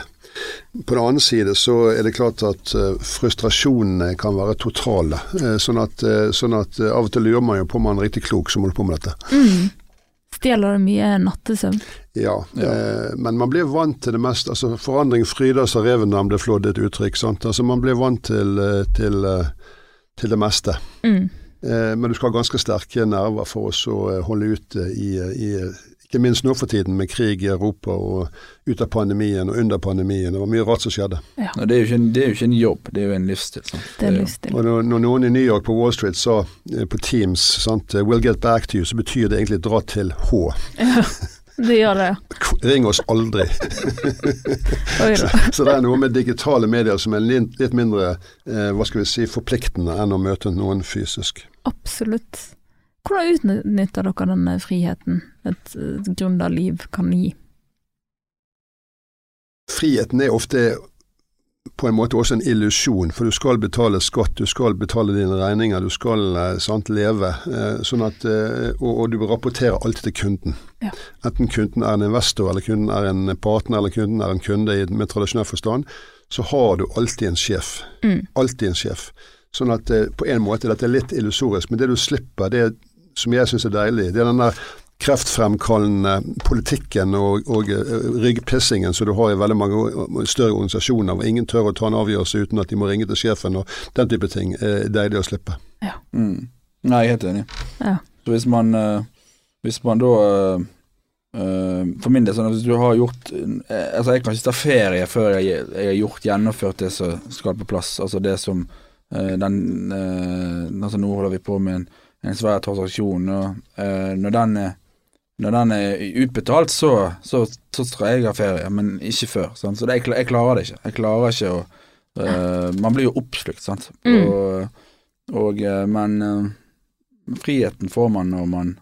På den annen side så er det klart at eh, frustrasjonene kan være totale. Eh, sånn at, eh, sånn at eh, av og til lurer man jo på om man er riktig klok som holder på med dette. Mm. Stjeler det mye nattesøvn? Ja, Ja. Eh, men man blir vant til det meste. altså Forandring fryder seg reven nam det flådd, et uttrykk. sant? Altså Man blir vant til, til, til det meste. Mm. Eh, men du skal ha ganske sterke nerver for å holde ut i, i ikke minst nå for tiden med krig i Europa og ut av pandemien og under pandemien. Det var mye rart som skjedde. Ja. det, er jo ikke, en- det er jo ikke en jobb, det er jo en livsstil. Sant? Det er jo- livsstil. Og når, når noen i New York på Wall Street sa eh, på Teams sant, eh, 'We'll get back to you', så betyr det egentlig 'dra til H'. Det gjør det, Ring oss aldri. så. Så det er noe med digitale medier som er litt mindre eh, hva skal vi si, forpliktende enn å møte noen fysisk. Absolutt. Hvordan utnytter dere denne friheten et et gründerliv kan gi? Friheten er ofte på en måte også en illusjon, for du skal betale skatt, du skal betale dine regninger, du skal eh, sant, leve. Eh, sånn at, eh, og, og du rapporterer alltid til kunden. Ja. Enten kunden er en investor, eller kunden er en partner, eller kunden er en kunde i med tradisjonell forstand, så har du alltid en sjef. Mm. Alltid en sjef. Sånn at eh, på en måte dette er litt illusorisk, men det du slipper, det som jeg syns er deilig, det er den der kreftfremkallende politikken og, og eh, ryggpissingen som du har i veldig mange større organisasjoner, hvor ingen tør å ta en avgjørelse uten at de må ringe til sjefen og den type ting, er deilig å slippe. Mm. Nei, jeg er helt enig. Ja. Så hvis man, eh, hvis man da eh, For min del, sånn at hvis du har gjort Altså, jeg kan ikke ta ferie før jeg, jeg har gjort gjennomført det som skal på plass. Altså det som den Altså nå holder vi på med en, en svær transaksjon, og eh, når den er når den er utbetalt, så, så, så skal jeg ha ferie, men ikke før. Sant? Så det, jeg, jeg klarer det ikke. Jeg klarer ikke å eh, Man blir jo oppslukt, sant. Mm. Og, og, eh, men eh, friheten får man når man,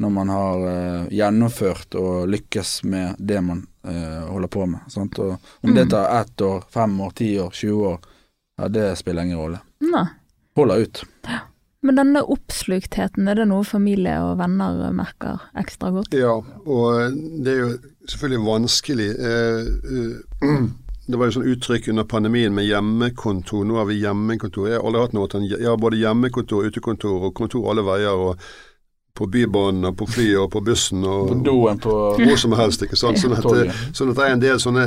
når man har eh, gjennomført og lykkes med det man eh, holder på med. Sant? Og om det Mm. tar ett år, fem år, ti år, 20 år, ja, det spiller ingen rolle. Holder ut. Men denne oppsluktheten, er det noe familie og venner merker ekstra godt? Ja, og det er jo selvfølgelig vanskelig. Eh, eh, Det var jo sånn uttrykk under pandemien med hjemmekontor. Nå har vi hjemmekontor. Jeg har aldri hatt noe sånn Jeg har både hjemmekontor, utekontor og kontor alle veier. og på Bybanen og på flyet og på bussen og På doen på hvor som helst. ikke sant? Sånn at, sånn at det er en del sånne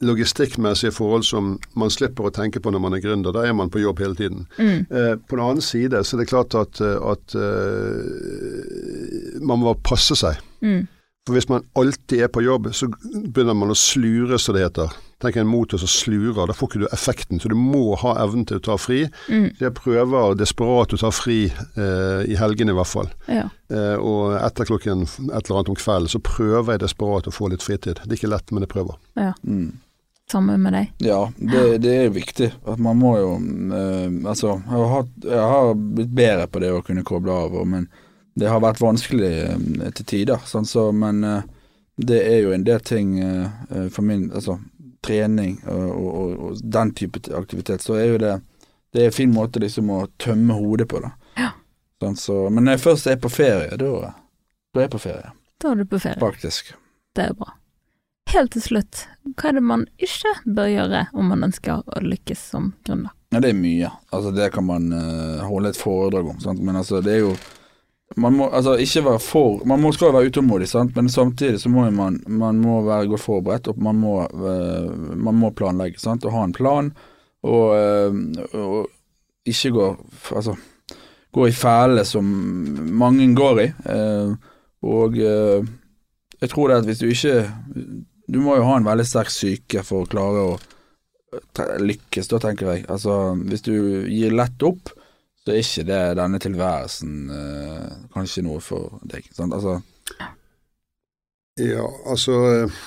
logistikkmessige forhold som man slipper å tenke på når man er gründer. Da er man på jobb hele tiden. Mm. Eh, på den annen side så er det klart at, eh, at uh, man må passe seg. Mm. For hvis man alltid er på jobb, så begynner man å slure, som det heter. Tenk en motor som slurer, da får ikke du effekten. Så du må ha evnen til å ta fri. Mm. Jeg prøver desperat å ta fri, eh, i helgene i hvert fall. Ja. Eh, og etter klokken et eller annet om kvelden så prøver jeg desperat å få litt fritid. Det er ikke lett, men jeg prøver. Ja. Mm. Samme med deg. Ja, det, det er viktig. At man må jo eh, Altså, jeg har, jeg har blitt bedre på det å kunne koble av, men det har vært vanskelig eh, til tider. Sånn, så, men eh, det er jo en del ting eh, eh, for min Altså, trening og, og, og, og den type aktivitet, så er jo det Det er en fin måte liksom å tømme hodet på, da. Ja. Sånn, så, men når jeg først er på ferie, da, da er jeg på ferie, Da er du på ferie. faktisk. Det er bra. Helt til slutt, hva er det man ikke bør gjøre om man ønsker å lykkes som gründer? Ja, det er mye. Altså, det kan man uh, holde et foredrag om, sant? men altså, det er jo man må altså ikke være for Man må, skal være utålmodig, sant? men samtidig så må man, man må være godt forberedt, og man må, uh, man må planlegge. Sant? Og ha en plan, og, uh, og ikke gå Altså gå i fæle som mange går i. Uh, og jeg tror det at hvis du ikke Du må jo ha en veldig sterk syke for å klare å lykkes, da tenker jeg. Altså, hvis du gir lett opp, så er ikke det denne tilværelsen eh, kanskje noe for deg. Sant? Altså, Ja, altså eh,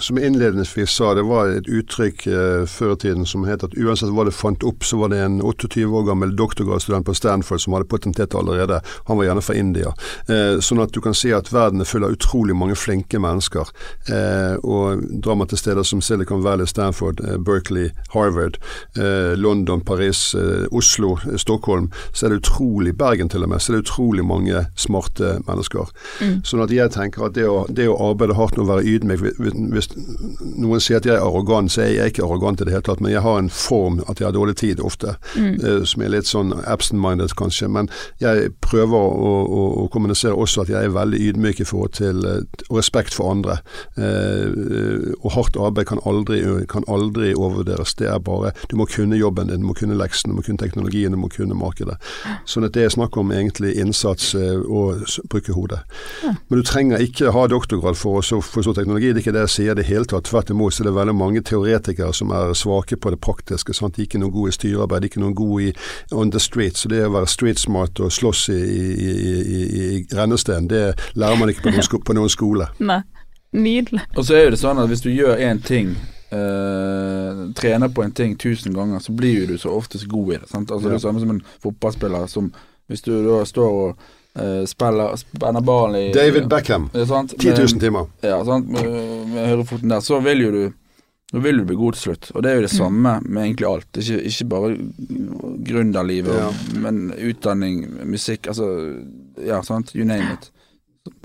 Som jeg innledningsvis sa, det var et uttrykk eh, før i tiden som het at uansett hva det fant opp, så var det en 28 år gammel doktorgradsstudent på Stanford som hadde potentet allerede. Han var gjerne fra India. Eh, sånn at du kan si at verden er full av utrolig mange flinke mennesker. Eh, og drar man til steder som Silicon Valley, Stanford, eh, Berkeley, Harvard, eh, London, Paris, eh, Oslo, Stockholm, så er det utrolig Bergen til og med, så er det utrolig mange smarte mennesker. Mm. Sånn at jeg tenker at det å, det å arbeide hardt og være ydmyk hvis, hvis noen sier at jeg er arrogant, så er jeg ikke arrogant i det hele tatt, men jeg har en form at jeg har dårlig tid ofte, Mm. eh, som er litt sånn absent-minded kanskje. Men jeg prøver å, å, å kommunisere også at jeg er veldig ydmyk i forhold til eh, og respekt for andre. Eh, og hardt arbeid kan aldri, kan aldri overvurderes. Det er bare Du må kunne jobben din, du må kunne leksen, du må kunne teknologien, du må kunne markedet. Sånn at det er snakk om egentlig innsats og bruke hodet. Men du trenger ikke ha doktorgrad for å så forstå teknologi, det er ikke det jeg sier. I det hele tatt. Tvert imot så er det veldig mange teoretikere som er svake på det praktiske. Sant? De er ikke noen gode i styrearbeid, ikke noen gode i on the street. Så det å være street smart og slåss i, i, i, i rennesten, det lærer man ikke på noen, sko på noen skole. Nei. Nydelig. Og så er jo det sånn at hvis du gjør én ting Uh, trener på en ting tusen ganger, så blir jo du så oftest god i det. Sant? Altså Det er samme som en fotballspiller som Hvis du da står og eh, spiller spenner ballen i David Beckham. ja, 10 000 timer. Ja, sant? Med, med høyrefoten der, så vil jo du nå vil du bli god til slutt. Og det er jo det samme med egentlig alt. Ikke, ikke bare gründerlivet, Ja. men utdanning, musikk, altså Ja, sant. You name it.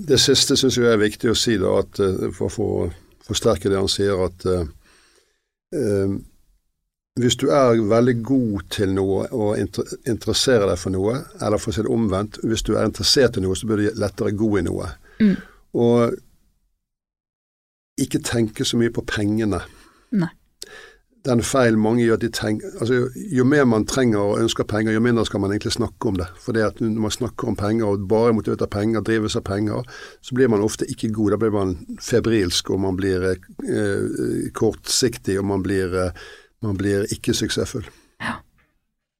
Det siste syns jeg er viktig å si, da, at, eh, for, å forsterke det han sier, at eh, hvis du er veldig god til noe og inter interesserer deg for noe, eller for å si det omvendt, hvis du er interessert i noe, så blir du lettere god i noe. Mm. Og ikke tenke så mye på pengene. Nei. Den feil mange gjør, de tenker, altså, jo mer man trenger og ønsker penger, jo mindre skal man egentlig snakke om det. For det at når man snakker om penger og bare motivert av penger, drives av penger, så blir man ofte ikke god. Da blir man febrilsk, og man blir eh, kortsiktig, og man blir, eh, man blir ikke suksessfull. Ja.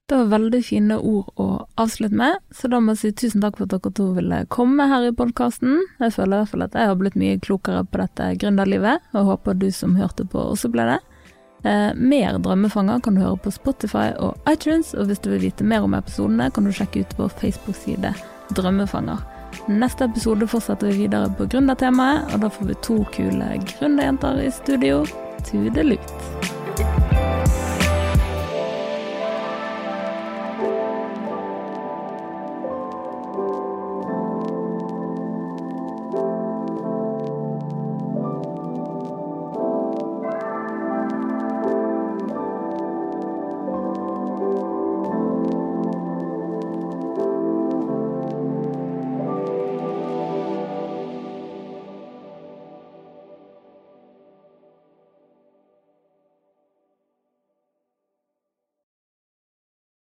Det var veldig fine ord å avslutte med, så da må jeg si tusen takk for at dere to ville komme her i podkasten. Jeg føler i hvert fall at jeg har blitt mye klokere på dette gründerlivet, og håper du som hørte på også ble det. Eh, mer Drømmefanger kan du høre på Spotify og iTunes, og hvis du vil vite mer om episodene, kan du sjekke ut vår Facebook-side Drømmefanger. Neste episode fortsetter vi videre på gründertemaet, og da får vi to kule gründerjenter i studio. Tudelut!